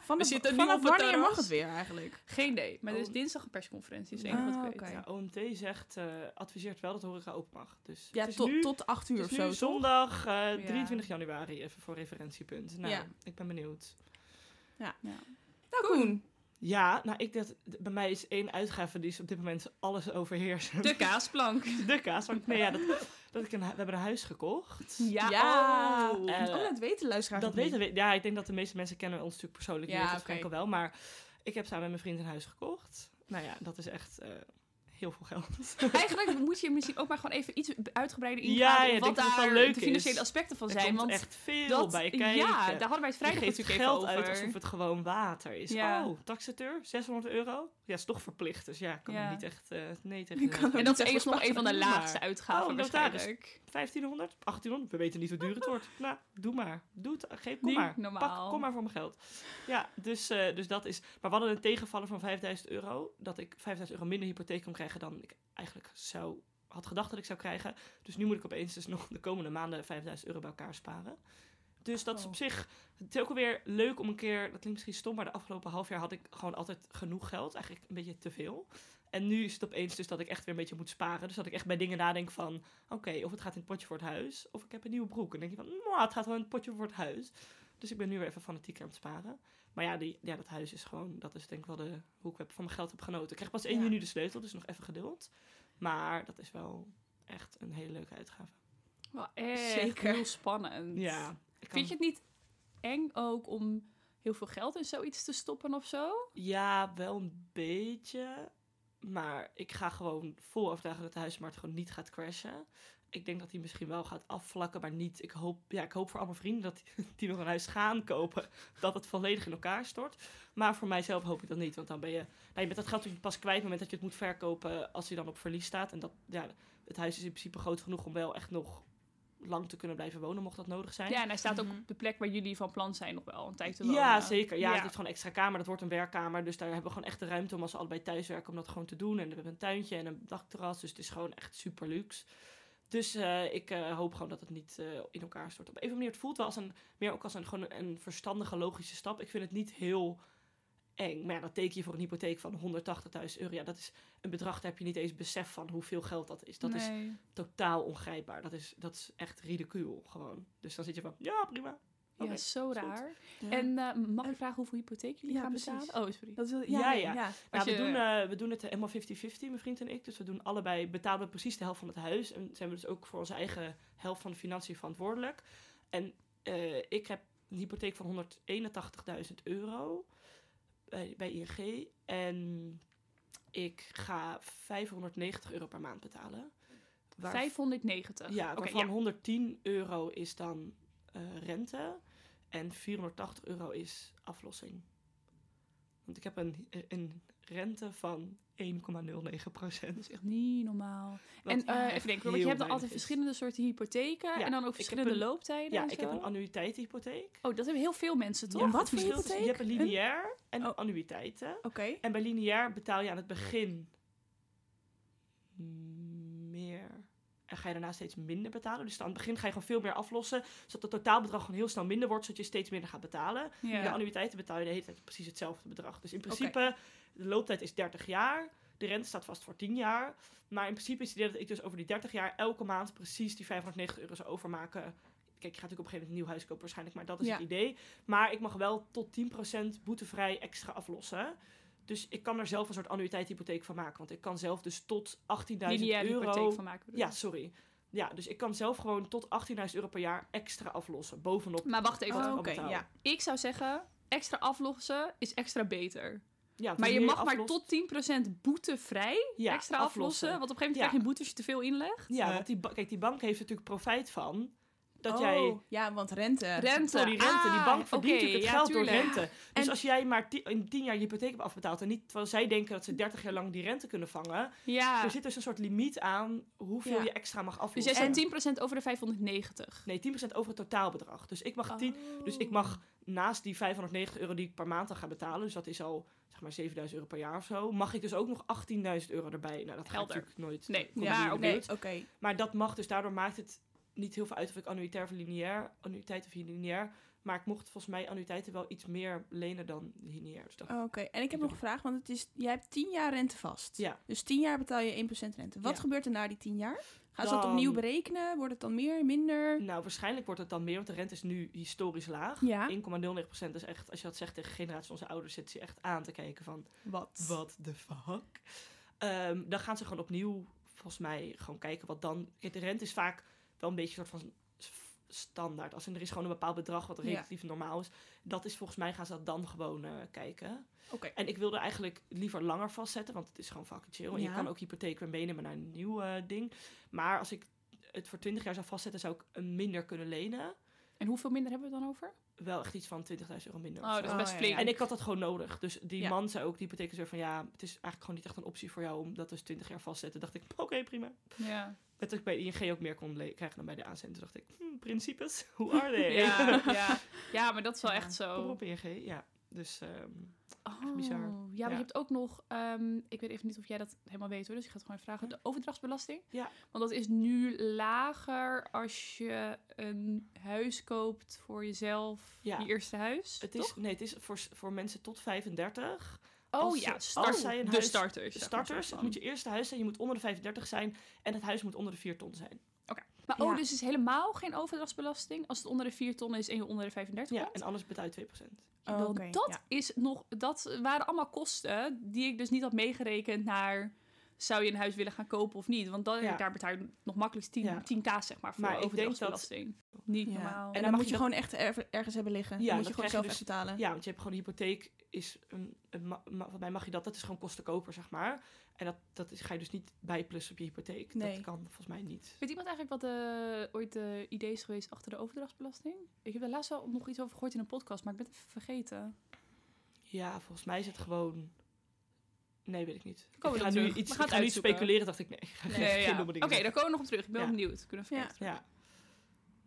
Speaker 2: Ja.
Speaker 1: vanaf,
Speaker 2: zitten nu
Speaker 1: vanaf
Speaker 2: op het
Speaker 1: wanneer mag het weer eigenlijk?
Speaker 2: Geen idee. Maar er is
Speaker 3: Oh.
Speaker 2: dinsdag een persconferentie. Is het
Speaker 1: Ah,
Speaker 2: enige wat ik
Speaker 1: oké.
Speaker 2: weet.
Speaker 3: Ja, OMT zegt, eh, adviseert wel dat de horeca open mag. Dus
Speaker 1: Ja,
Speaker 3: het is
Speaker 1: tot,
Speaker 3: nu,
Speaker 1: tot 8 uur
Speaker 3: het
Speaker 1: of zo.
Speaker 3: zondag eh, 23 januari, even voor referentiepunt. Nou,
Speaker 1: Ja.
Speaker 3: ik ben benieuwd.
Speaker 1: Nou, Koen.
Speaker 3: Ja, nou, ik dat, bij mij is één uitgave die is op dit moment alles overheerst.
Speaker 2: De kaasplank.
Speaker 3: De kaas. Want, nee, ja, dat, dat ik een, we hebben een huis gekocht.
Speaker 2: Ja.
Speaker 1: Ja.
Speaker 2: Oh.
Speaker 3: Eh,
Speaker 1: oh, dat weten luisteraars
Speaker 3: dat
Speaker 1: niet.
Speaker 3: weten we. Ja, ik denk dat de meeste mensen kennen ons natuurlijk persoonlijk.
Speaker 1: Ja, oké.
Speaker 3: al wel. Maar ik heb samen met mijn vriend een huis gekocht. Nou ja, dat is echt eh, heel veel geld.
Speaker 2: Eigenlijk moet je misschien ook maar gewoon even iets uitgebreider ingaan
Speaker 3: Ja, ja,
Speaker 2: wat
Speaker 3: het
Speaker 2: daar
Speaker 3: wel leuk
Speaker 2: de financiële
Speaker 3: is.
Speaker 2: aspecten van
Speaker 3: Er
Speaker 2: zijn.
Speaker 3: komt
Speaker 2: Want
Speaker 3: echt veel
Speaker 2: dat,
Speaker 3: bij kijken.
Speaker 2: ja, daar hadden wij het
Speaker 3: je
Speaker 2: vrijdag
Speaker 3: geeft
Speaker 2: natuurlijk
Speaker 3: geld
Speaker 2: even
Speaker 3: uit
Speaker 2: over.
Speaker 3: alsof het gewoon water is.
Speaker 2: Ja.
Speaker 3: Oh, taxateur, 600 euro? Ja, is toch verplicht. Dus ja, ik kan
Speaker 2: Ja.
Speaker 3: niet echt eh, nee tegen
Speaker 1: kan.
Speaker 2: En dat is
Speaker 1: echt
Speaker 2: nog een van de laagste uitgaven
Speaker 3: Oh,
Speaker 2: waarschijnlijk.
Speaker 3: 1500, 1800, we weten niet hoe duur het wordt. Nou, doe maar. Doe het, geef, kom
Speaker 2: Niet
Speaker 3: maar.
Speaker 2: normaal.
Speaker 3: Pak, kom maar voor mijn geld. Ja, dus, eh, dus dat is... Maar we hadden een tegenvaller van 5000 euro. Dat ik 5000 euro minder hypotheek kon krijgen dan ik eigenlijk zou, had gedacht dat ik zou krijgen. Dus nu moet ik opeens dus nog de komende maanden 5000 euro bij elkaar sparen. Dus dat is
Speaker 2: Oh.
Speaker 3: op zich... Het is ook alweer leuk om een keer... Dat klinkt misschien stom, maar de afgelopen half jaar had ik gewoon altijd genoeg geld. Eigenlijk een beetje te veel. En nu is het opeens dus dat ik echt weer een beetje moet sparen. Dus dat ik echt bij dingen nadenk van... Oké, of het gaat in het potje voor het huis. Of ik heb een nieuwe broek. En dan denk je van... "Mwah, het gaat wel in het potje voor het huis. Dus ik ben nu weer even fanatiek aan het sparen. Maar ja, die, ja, dat huis is gewoon... Dat is denk ik wel de, hoe ik heb, van mijn geld heb genoten. Ik krijg pas 1
Speaker 1: Ja.
Speaker 3: juni de sleutel. Dus nog even geduld. Maar dat is wel echt een hele leuke uitgave.
Speaker 2: Wel echt
Speaker 1: Zeker.
Speaker 2: heel spannend.
Speaker 3: Ja. Ik kan-
Speaker 2: Vind je het niet eng ook om heel veel geld in zoiets te stoppen of zo?
Speaker 3: Ja, wel een beetje. Maar ik ga gewoon vol overtuigen dat de huismarkt gewoon niet gaat crashen. Ik denk dat hij misschien wel gaat afvlakken, maar niet. Ik hoop, ja, ik hoop voor al mijn vrienden dat die nog een huis gaan kopen, dat het volledig in elkaar stort. Maar voor mijzelf hoop ik dat niet, want dan ben je, nou, je bent dat geld natuurlijk pas kwijt op het moment dat je het moet verkopen als hij dan op verlies staat. En dat, ja, het huis is in principe groot genoeg om wel echt nog lang te kunnen blijven wonen, mocht dat nodig zijn.
Speaker 2: Ja, en hij staat ook
Speaker 1: Mhm.
Speaker 2: op de plek waar jullie van plan zijn nog wel een tijd te wonen.
Speaker 3: Ja, zeker. Ja,
Speaker 2: Ja.
Speaker 3: het heeft gewoon een extra kamer. Dat wordt een werkkamer. Dus daar hebben we gewoon echt de ruimte om als we allebei thuis werken om dat gewoon te doen. En we hebben een tuintje en een dakterras. Dus het is gewoon echt super luxe. Dus eh, ik eh, hoop gewoon dat het niet eh, in elkaar stort. Op een of andere manier, het voelt wel als een, meer ook als een, gewoon een, een verstandige, logische stap. Ik vind het niet heel eng. Maar ja, dat teken je voor een hypotheek van 180.000 euro. Ja, dat is een bedrag, daar heb je niet eens besef van hoeveel geld dat is. Dat is totaal ongrijpbaar. Dat is, dat is echt ridicuul gewoon. Dus dan zit je van, ja, prima.
Speaker 2: Ja,
Speaker 3: Oké,
Speaker 2: zo raar.
Speaker 1: Ja.
Speaker 2: En eh, mag ik
Speaker 1: En-
Speaker 2: vragen hoeveel hypotheek jullie
Speaker 1: Ja,
Speaker 2: gaan
Speaker 1: precies.
Speaker 2: betalen? Oh, sorry.
Speaker 1: Dat wil,
Speaker 3: Ja,
Speaker 1: ja,
Speaker 3: ja.
Speaker 1: ja.
Speaker 3: Ja,
Speaker 2: Als
Speaker 3: we, doen, eh, we doen het helemaal 50-50, mijn vriend en ik. Dus we doen allebei, betalen we precies de helft van het huis. En zijn we dus ook voor onze eigen helft van de financiën verantwoordelijk. En eh, ik heb een hypotheek van 181.000 euro bij, bij ING. En ik ga 590 euro per maand betalen. Waar-
Speaker 2: 590.
Speaker 3: ja, waarvan 110 euro is dan eh, rente. En 480 euro is aflossing. Want ik heb een, een rente van 1,09 procent.
Speaker 2: Dat is echt niet normaal. en eh, even denken, want je hebt dan altijd verschillende soorten hypotheken
Speaker 3: Ja,
Speaker 2: en dan ook verschillende
Speaker 3: een-
Speaker 2: looptijden.
Speaker 3: Ja, ik heb een annuïteitshypotheek.
Speaker 2: Oh, dat hebben heel veel mensen, toch?
Speaker 3: Ja,
Speaker 1: wat voor hypotheek?
Speaker 3: Je hebt een lineair en
Speaker 1: Oh.
Speaker 3: annuïteiten.
Speaker 1: Oké.
Speaker 3: En bij lineair betaal je aan het begin meer. En ga je daarna steeds minder betalen. Dus aan het begin ga je gewoon veel meer aflossen. Zodat het totaalbedrag gewoon heel snel minder wordt. Zodat je steeds minder gaat betalen.
Speaker 2: Ja.
Speaker 3: Bij de annuïteiten betaal je de hele tijd precies hetzelfde bedrag. Dus in principe, de looptijd is 30 jaar. De rente staat vast voor 10 jaar. Maar in principe is het idee dat ik dus over die 30 jaar elke maand precies die 590 euro zou overmaken. Kijk, je gaat natuurlijk op een gegeven moment een nieuw huis kopen waarschijnlijk, maar dat is
Speaker 1: Ja.
Speaker 3: het idee. Maar ik mag wel tot 10% boetevrij extra aflossen. Dus ik kan er zelf een soort annuïteitshypotheek van maken. Want ik kan zelf dus tot 18.000
Speaker 2: lineaire
Speaker 3: euro...
Speaker 2: hypotheek van maken. bedoel
Speaker 3: Ja, sorry. Ja, dus ik kan zelf gewoon tot 18.000 euro per jaar extra aflossen. Bovenop
Speaker 2: Maar wacht even.
Speaker 1: Oh, Oké, ja.
Speaker 2: Ik zou zeggen, extra aflossen is extra beter.
Speaker 3: Ja,
Speaker 2: Maar je mag maar tot 10% boetevrij
Speaker 3: Ja,
Speaker 2: extra aflossen. Want op een gegeven moment
Speaker 3: Ja.
Speaker 2: krijg je een boete als je te veel inlegt.
Speaker 3: Ja,
Speaker 1: Eh.
Speaker 3: want die, kijk, die bank heeft natuurlijk profijt van dat
Speaker 1: oh,
Speaker 3: jij...
Speaker 1: Ja, want rente.
Speaker 2: Rente.
Speaker 3: Sorry, rente. die
Speaker 2: Ah,
Speaker 3: bank verdient natuurlijk het
Speaker 2: ja,
Speaker 3: geld door rente. Dus
Speaker 1: En-
Speaker 3: als jij maar in 10 jaar je hypotheek hebt afbetaald en niet, terwijl zij denken dat ze 30 jaar lang die rente kunnen vangen,
Speaker 2: Ja.
Speaker 3: er zit dus een soort limiet aan hoeveel
Speaker 1: Ja.
Speaker 3: je extra mag
Speaker 2: Dus
Speaker 3: aflossen.
Speaker 2: jij zet 10% over de 590.
Speaker 3: Nee, 10% over het totaalbedrag. Dus ik mag 10,
Speaker 2: Oh.
Speaker 3: dus ik mag naast die 590 euro die ik per maand dan ga betalen, dus dat is al zeg maar 7000 euro per jaar of zo, mag ik dus ook nog 18.000 euro erbij. Nou, dat gaat
Speaker 2: Helder.
Speaker 3: natuurlijk nooit.
Speaker 2: Nee,
Speaker 3: de
Speaker 2: oké.
Speaker 1: Nee,
Speaker 3: buurt.
Speaker 1: oké.
Speaker 3: Maar dat mag dus, daardoor maakt het niet heel veel uit of ik annuïtair of lineair, annuïteit of lineair. Maar ik mocht volgens mij annuïteiten wel iets meer lenen dan lineair. Dus
Speaker 1: Oh, Oké, en ik heb nog een vraag, want het is, jij hebt 10 jaar rente vast.
Speaker 3: Ja.
Speaker 1: Dus 10 jaar betaal je 1% rente. Wat
Speaker 3: Ja.
Speaker 1: gebeurt er na die 10 jaar? Gaan ze dat opnieuw berekenen? Wordt het dan meer, minder?
Speaker 3: Nou, waarschijnlijk wordt het dan meer, want de rente is nu historisch laag.
Speaker 1: Ja.
Speaker 3: 1,09% is echt, als je dat zegt tegen generatie onze ouders, zit ze echt aan te kijken van,
Speaker 1: Wat?
Speaker 3: wat de fuck? Ehm, dan gaan ze gewoon opnieuw, volgens mij, gewoon kijken wat dan... Kijk, de rente is vaak wel een beetje een soort van standaard. Als in, er is gewoon een bepaald bedrag wat
Speaker 1: Ja.
Speaker 3: relatief normaal is. Dat is volgens mij, gaan ze dat dan gewoon eh, kijken.
Speaker 1: Oké.
Speaker 3: En ik wilde eigenlijk liever langer vastzetten, want het is gewoon fucking chill. En je kan ook hypotheek weer meenemen naar een nieuw eh, ding. Maar als ik het voor 20 jaar zou vastzetten, zou ik een minder kunnen lenen.
Speaker 2: En hoeveel minder hebben we het dan over?
Speaker 3: Wel echt iets van 20.000 euro minder.
Speaker 2: Oh,
Speaker 3: zo.
Speaker 2: dat is
Speaker 1: Oh,
Speaker 2: best
Speaker 1: ja,
Speaker 2: flink.
Speaker 3: En ik had dat gewoon nodig. Dus die
Speaker 1: Ja.
Speaker 3: man zei ook, die hypotheek zei van ja, het is eigenlijk gewoon niet echt een optie voor jou om dat dus 20 jaar vastzetten. dacht ik, oké, prima.
Speaker 2: Ja.
Speaker 3: Als ik bij ING ook meer kon krijgen dan bij de aanzet. Toen dacht ik, hm, principes, hoe are they?
Speaker 2: Ja, ja. ja, maar dat is wel
Speaker 1: Ja,
Speaker 2: echt
Speaker 3: Kom
Speaker 2: zo.
Speaker 3: op ING, ja. Dus ehm,
Speaker 2: Oh,
Speaker 3: bizar.
Speaker 2: Ja, maar
Speaker 3: Ja.
Speaker 2: je hebt ook nog, ehm, ik weet even niet of jij dat helemaal weet hoor, dus ik ga het gewoon vragen. De overdrachtsbelasting.
Speaker 3: Ja.
Speaker 2: Want dat is nu lager als je een huis koopt voor jezelf,
Speaker 3: Ja.
Speaker 2: je eerste huis.
Speaker 3: het is, nee, het is voor, voor mensen tot 35.
Speaker 2: Oh
Speaker 3: als
Speaker 2: ja, start,
Speaker 3: als zij een
Speaker 2: de
Speaker 3: huis-
Speaker 2: starters.
Speaker 3: De starters,
Speaker 2: soort
Speaker 3: het moet je eerste huis zijn, je moet onder de 35 zijn. En het huis moet onder de 4 ton zijn.
Speaker 2: Maar oh, dus is helemaal geen overdrachtsbelasting als het onder de 4 ton is en je onder de 35
Speaker 3: Ja,
Speaker 2: komt?
Speaker 3: en anders betaal je 2%.
Speaker 1: Oh, oké,
Speaker 2: dat
Speaker 1: ja.
Speaker 2: is nog, dat waren allemaal kosten die ik dus niet had meegerekend naar zou je een huis willen gaan kopen of niet? Want dan,
Speaker 3: Ja.
Speaker 2: daar betaal je nog makkelijk 10,
Speaker 3: Ja.
Speaker 2: 10k zeg maar voor
Speaker 3: Maar ik denk
Speaker 2: overdrachtsbelasting. Niet
Speaker 1: Ja.
Speaker 2: normaal.
Speaker 1: En dan, moet
Speaker 3: je
Speaker 1: je
Speaker 3: dat-
Speaker 1: gewoon echt er- ergens hebben liggen.
Speaker 3: Ja,
Speaker 1: dan moet je gewoon zelf
Speaker 3: je
Speaker 1: echt betalen.
Speaker 3: Ja, want je hebt gewoon een hypotheek, is een, wat mij mag je dat, dat is gewoon kostenkoper, zeg maar. En dat, dat is, ga je dus niet bijplussen op je hypotheek.
Speaker 1: Nee.
Speaker 3: Dat kan volgens mij niet.
Speaker 2: Weet iemand eigenlijk wat de, ooit de idee is geweest achter de overdrachtsbelasting? Ik heb er laatst wel nog iets over gehoord in een podcast, maar ik ben het even vergeten.
Speaker 3: Ja, volgens mij is het gewoon... Nee, weet ik niet.
Speaker 2: Komen we
Speaker 3: ik ga nu iets,
Speaker 2: gaan
Speaker 3: nu speculeren, dacht ik, nee,
Speaker 2: Nee, ja. Oké,
Speaker 3: dingen
Speaker 2: daar komen we nog op terug. Ik ben
Speaker 3: Ja.
Speaker 2: wel benieuwd. Kunnen we
Speaker 1: Ja.
Speaker 3: Ja.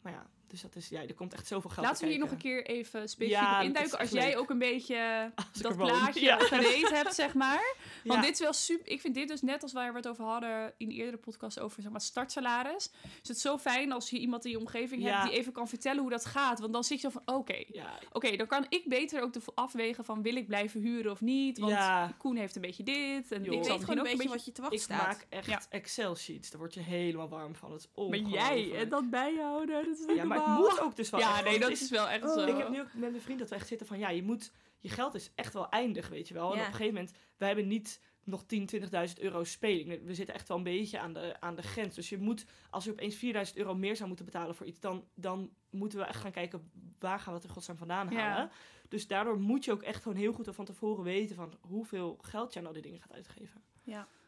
Speaker 3: Maar ja, dus dat is, ja, er komt echt zoveel geld
Speaker 2: Laten we hier nog een keer even specifiek
Speaker 3: Ja,
Speaker 2: op induiken. Als jij ook een beetje
Speaker 3: Als
Speaker 2: dat plaatje
Speaker 3: Ja.
Speaker 2: gereed hebt, zeg maar. Want
Speaker 3: Ja.
Speaker 2: dit is wel super. Ik vind dit dus net als waar we het over hadden in eerdere podcast over zeg maar, startsalaris. Is het zo fijn als je iemand in je omgeving
Speaker 3: Ja.
Speaker 2: hebt die even kan vertellen hoe dat gaat. Want dan zit je zo van: oké,
Speaker 3: Ja,
Speaker 2: oké, dan kan ik beter ook de afwegen van wil ik blijven huren of niet. Want
Speaker 3: ja,
Speaker 2: Koen heeft een beetje dit. En ik
Speaker 1: weet gewoon een beetje wat je te wachten
Speaker 3: ik
Speaker 1: staat.
Speaker 3: maak echt
Speaker 2: Ja.
Speaker 3: Excel-sheets. Daar word je helemaal warm van. Dat is
Speaker 2: Maar jij en dat bijhouden, dat is niet
Speaker 3: Ja, maar het moet ook dus wel
Speaker 2: Ja,
Speaker 3: echt,
Speaker 2: nee, dat
Speaker 3: het
Speaker 2: is wel echt
Speaker 1: Oh.
Speaker 2: zo.
Speaker 3: Ik heb nu ook met mijn vriend dat we echt zitten van... Ja, je moet... Je geld is echt wel eindig, weet je wel. En
Speaker 1: Ja.
Speaker 3: op een gegeven moment... Wij hebben niet nog 10, 20.000 euro speling. We zitten echt wel een beetje aan de, aan de grens. Dus je moet... Als je opeens 4.000 euro meer zou moeten betalen voor iets... Dan, dan moeten we echt gaan kijken... Waar gaan we het in godsnaam vandaan
Speaker 2: Ja.
Speaker 3: halen? Dus daardoor moet je ook echt gewoon heel goed van tevoren weten... Van hoeveel geld je aan al die dingen gaat uitgeven.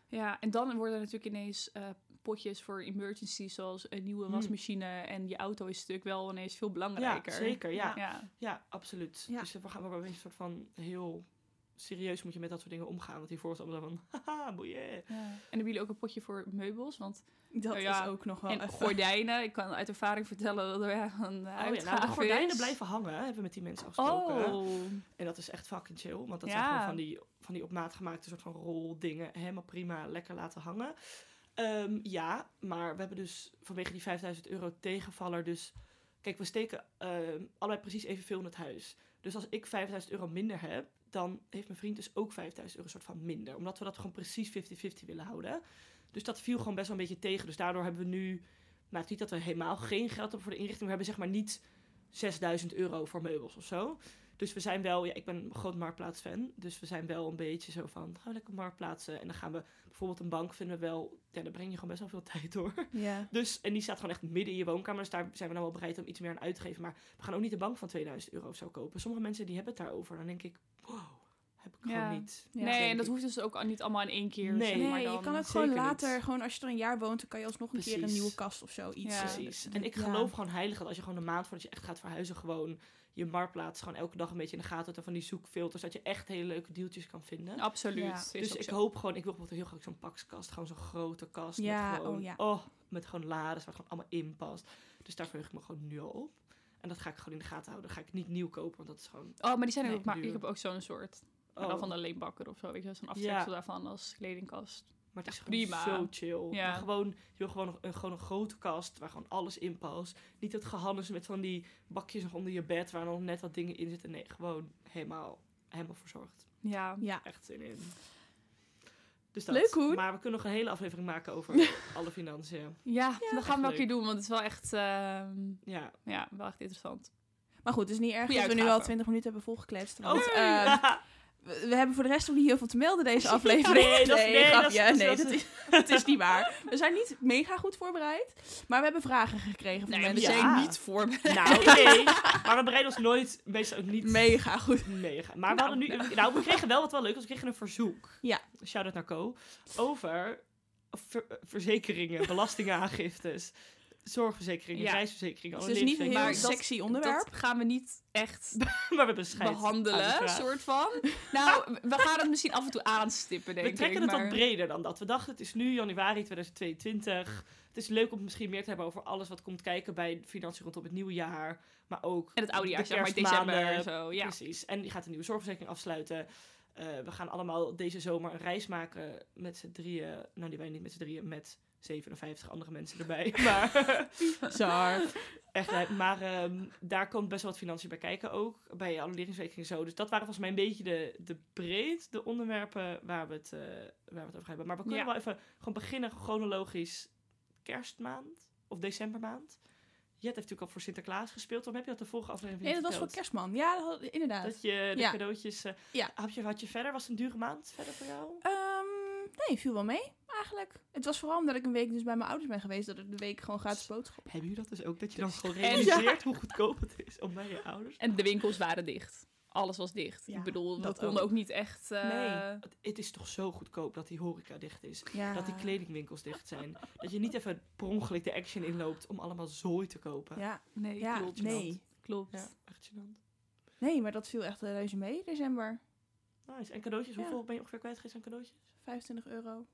Speaker 2: Ja, en dan worden er natuurlijk ineens eh, potjes voor emergencies, zoals een nieuwe
Speaker 3: Hmm.
Speaker 2: wasmachine. En je auto is natuurlijk wel ineens veel
Speaker 3: Ja,
Speaker 2: belangrijker.
Speaker 3: zeker. Ja,
Speaker 2: Ja.
Speaker 3: ja absoluut.
Speaker 1: Ja.
Speaker 3: Dus we gaan we een soort van heel... Serieus moet je met dat soort dingen omgaan. Want hiervoor is het allemaal van... Haha, boeien.
Speaker 2: Ja. En hebben jullie ook een potje voor meubels? Want,
Speaker 1: Dat
Speaker 2: Oh ja,
Speaker 1: is ook nog wel
Speaker 2: en
Speaker 1: even-
Speaker 2: gordijnen. Ik kan uit ervaring vertellen dat er ja, een
Speaker 3: Oh ja, nou, de gordijnen
Speaker 2: is.
Speaker 3: blijven hangen, hebben we met die mensen afgesproken.
Speaker 2: Oh,
Speaker 3: En dat is echt fucking chill, want dat
Speaker 2: Ja.
Speaker 3: zijn gewoon van die, van die op maat gemaakte soort van roldingen. Helemaal prima, lekker laten hangen. Ehm, ja, maar we hebben dus vanwege die 5000 euro tegenvaller dus... Kijk, we steken ehm, allebei precies evenveel in het huis. Dus als ik 5000 euro minder heb, dan heeft mijn vriend dus ook 5000 euro soort van minder. Omdat we dat gewoon precies 50-50 willen houden. Dus dat viel gewoon best wel een beetje tegen. Dus daardoor hebben we nu... Nou, het is niet dat we helemaal geen geld hebben voor de inrichting. We hebben zeg maar niet 6000 euro voor meubels of zo. Dus we zijn wel, ja, ik ben een groot marktplaatsfan. Dus we zijn wel een beetje zo van, gaan we lekker marktplaatsen. En dan gaan we bijvoorbeeld een bank vinden we wel, ja, daar breng je gewoon best wel veel tijd door.
Speaker 1: Ja.
Speaker 3: Dus, en die staat gewoon echt midden in je woonkamer. Dus daar zijn we dan wel bereid om iets meer aan uit te geven. Maar we gaan ook niet een bank van 2000 euro of zo kopen. Sommige mensen die hebben het daarover. Dan denk ik, wow, heb ik
Speaker 2: Ja.
Speaker 3: gewoon niet.
Speaker 1: Ja,
Speaker 2: nee, en dat hoeft dus ook niet allemaal in één keer.
Speaker 3: Nee.
Speaker 2: zeg maar
Speaker 1: Nee,
Speaker 2: dan.
Speaker 1: je kan ook gewoon
Speaker 3: niet.
Speaker 1: later, gewoon als je er een jaar woont, dan kan je alsnog een keer een nieuwe kast of zo. Iets.
Speaker 2: Ja.
Speaker 1: eh,
Speaker 3: Precies.
Speaker 1: doen.
Speaker 3: En ik
Speaker 1: Ja.
Speaker 3: geloof gewoon heilig dat als je gewoon de maand voordat je echt gaat verhuizen, gewoon je marktplaats gewoon elke dag een beetje in de gaten houdt en van die zoekfilters, dat je echt hele leuke deeltjes kan vinden.
Speaker 2: Absoluut.
Speaker 3: Dus ik
Speaker 2: zo.
Speaker 3: hoop gewoon, ik wil bijvoorbeeld heel graag zo'n pakskast, gewoon zo'n grote kast.
Speaker 1: Ja,
Speaker 3: met gewoon,
Speaker 1: oh ja.
Speaker 3: oh, met gewoon lades waar het gewoon allemaal in past. Dus daar verheug ik me gewoon nu al op. En dat ga ik gewoon in de gaten houden. Dat ga ik niet nieuw kopen, want dat is gewoon...
Speaker 2: Oh, maar die zijn er
Speaker 3: Nee,
Speaker 2: ook maar.
Speaker 3: duur.
Speaker 2: Ik heb ook zo'n soort. Maar
Speaker 3: Oh,
Speaker 2: dan van de leenbakker of zo. Weet je, zo'n aftreksel daarvan als kledingkast.
Speaker 3: maar het is
Speaker 2: Ja,
Speaker 3: gewoon
Speaker 2: prima.
Speaker 3: zo chill.
Speaker 2: Ja.
Speaker 3: Gewoon, je wil gewoon een, gewoon een grote kast waar gewoon alles in past. Niet dat gehannes met van die bakjes nog onder je bed waar nog net wat dingen in zitten. Nee, gewoon helemaal, helemaal verzorgd.
Speaker 2: Ja.
Speaker 1: Ja.
Speaker 3: Echt zin in. Dus dat.
Speaker 1: Leuk, Koen.
Speaker 3: Maar we kunnen nog een hele aflevering maken over alle financiën.
Speaker 2: Ja, dat gaan we
Speaker 3: Echt
Speaker 2: wel een
Speaker 3: leuk.
Speaker 2: keer doen, want het is wel echt, ehm,
Speaker 3: Ja.
Speaker 2: ja, wel echt interessant.
Speaker 1: Maar goed, het is niet erg dat we nu al
Speaker 2: uitgave.
Speaker 1: 20 minuten hebben volgekletst.
Speaker 3: Oh,
Speaker 1: Want ehm, we, we hebben voor de rest nog niet heel veel te melden deze aflevering.
Speaker 3: Nee, dat is- nee, dat is-
Speaker 1: grapje.
Speaker 3: dat is-
Speaker 1: nee,
Speaker 3: dat is-
Speaker 1: dat is niet waar. We zijn niet mega goed voorbereid, maar we hebben vragen gekregen van
Speaker 2: Nee, we
Speaker 1: mensen.
Speaker 3: ja.
Speaker 2: zijn niet voor
Speaker 3: Nou, oké. Maar we bereiden ons nooit, meestal ook niet
Speaker 1: Mega goed.
Speaker 3: mega. Maar we
Speaker 2: Nou,
Speaker 3: hadden nu, nou, we kregen wel wat wel leuk was. We kregen een verzoek.
Speaker 1: Ja.
Speaker 3: Shout-out naar Co. Over ver- verzekeringen, belastingaangiftes, zorgverzekeringen,
Speaker 2: Ja.
Speaker 3: reisverzekeringen,
Speaker 1: Het
Speaker 3: alle
Speaker 1: is niet een heel
Speaker 2: Maar dat-
Speaker 1: sexy onderwerp.
Speaker 2: Dat gaan we niet echt
Speaker 3: Maar we
Speaker 2: behandelen, soort van. Nou, we gaan het misschien af en toe aanstippen, denk
Speaker 3: We trekken
Speaker 2: ik.
Speaker 3: het
Speaker 2: maar...
Speaker 3: wat breder dan dat. We dachten, het is nu januari 2022. Het is leuk om misschien meer te hebben over alles wat komt kijken bij financiën rondom het nieuwe jaar. Maar ook
Speaker 2: En het oude jaar, zeg maar, december en zo. Ja.
Speaker 3: Precies. En die gaat een nieuwe zorgverzekering afsluiten. Eh, we gaan allemaal deze zomer een reis maken met z'n drieën. Nou, die wij niet met z'n drieën, met 57 andere mensen erbij. Maar
Speaker 1: Zar.
Speaker 3: echt, leuk. maar ehm, daar komt best wel wat financiën bij kijken ook. Bij annuleringsrekening zo. Dus dat waren volgens mij een beetje de, de breed, de onderwerpen waar we, het, eh, waar we het over hebben. Maar we kunnen
Speaker 2: Ja.
Speaker 3: wel even gewoon beginnen chronologisch kerstmaand of decembermaand. Jet heeft natuurlijk al voor Sinterklaas gespeeld. Waarom heb je dat de vorige aflevering
Speaker 1: Nee, dat was voor kerstman. Ja, dat had- inderdaad.
Speaker 3: Dat je de
Speaker 1: Ja.
Speaker 3: cadeautjes... eh,
Speaker 1: Ja.
Speaker 3: had, je, had je verder? Was het een dure maand verder voor jou?
Speaker 1: Ehm, Nee, viel wel mee, eigenlijk. Het was vooral omdat ik een week dus bij mijn ouders ben geweest, dat ik de week gewoon gratis boodschappen.
Speaker 3: Hebben jullie dat dus ook? Dat je dan gewoon
Speaker 2: En-
Speaker 3: realiseert hoe goedkoop het is om bij je ouders...
Speaker 2: En de winkels waren dicht. Alles was dicht.
Speaker 1: Ja,
Speaker 2: ik bedoel, we
Speaker 1: dat
Speaker 2: konden
Speaker 1: ook.
Speaker 2: ook niet echt... eh,
Speaker 1: Nee.
Speaker 3: Het, het is toch zo goedkoop dat die horeca dicht is.
Speaker 1: Ja.
Speaker 3: Dat die kledingwinkels dicht zijn. Dat je niet even per ongeluk de action inloopt om allemaal zooi te kopen.
Speaker 1: Ja,
Speaker 2: Nee,
Speaker 1: ja
Speaker 2: klopt.
Speaker 1: nee.
Speaker 2: Klopt.
Speaker 3: Ja, echt gênant.
Speaker 1: Nee, maar dat viel echt reuze mee, december.
Speaker 3: Nice. En cadeautjes,
Speaker 1: Ja.
Speaker 3: hoeveel ben je ongeveer kwijt geweest aan cadeautjes?
Speaker 1: 25 euro.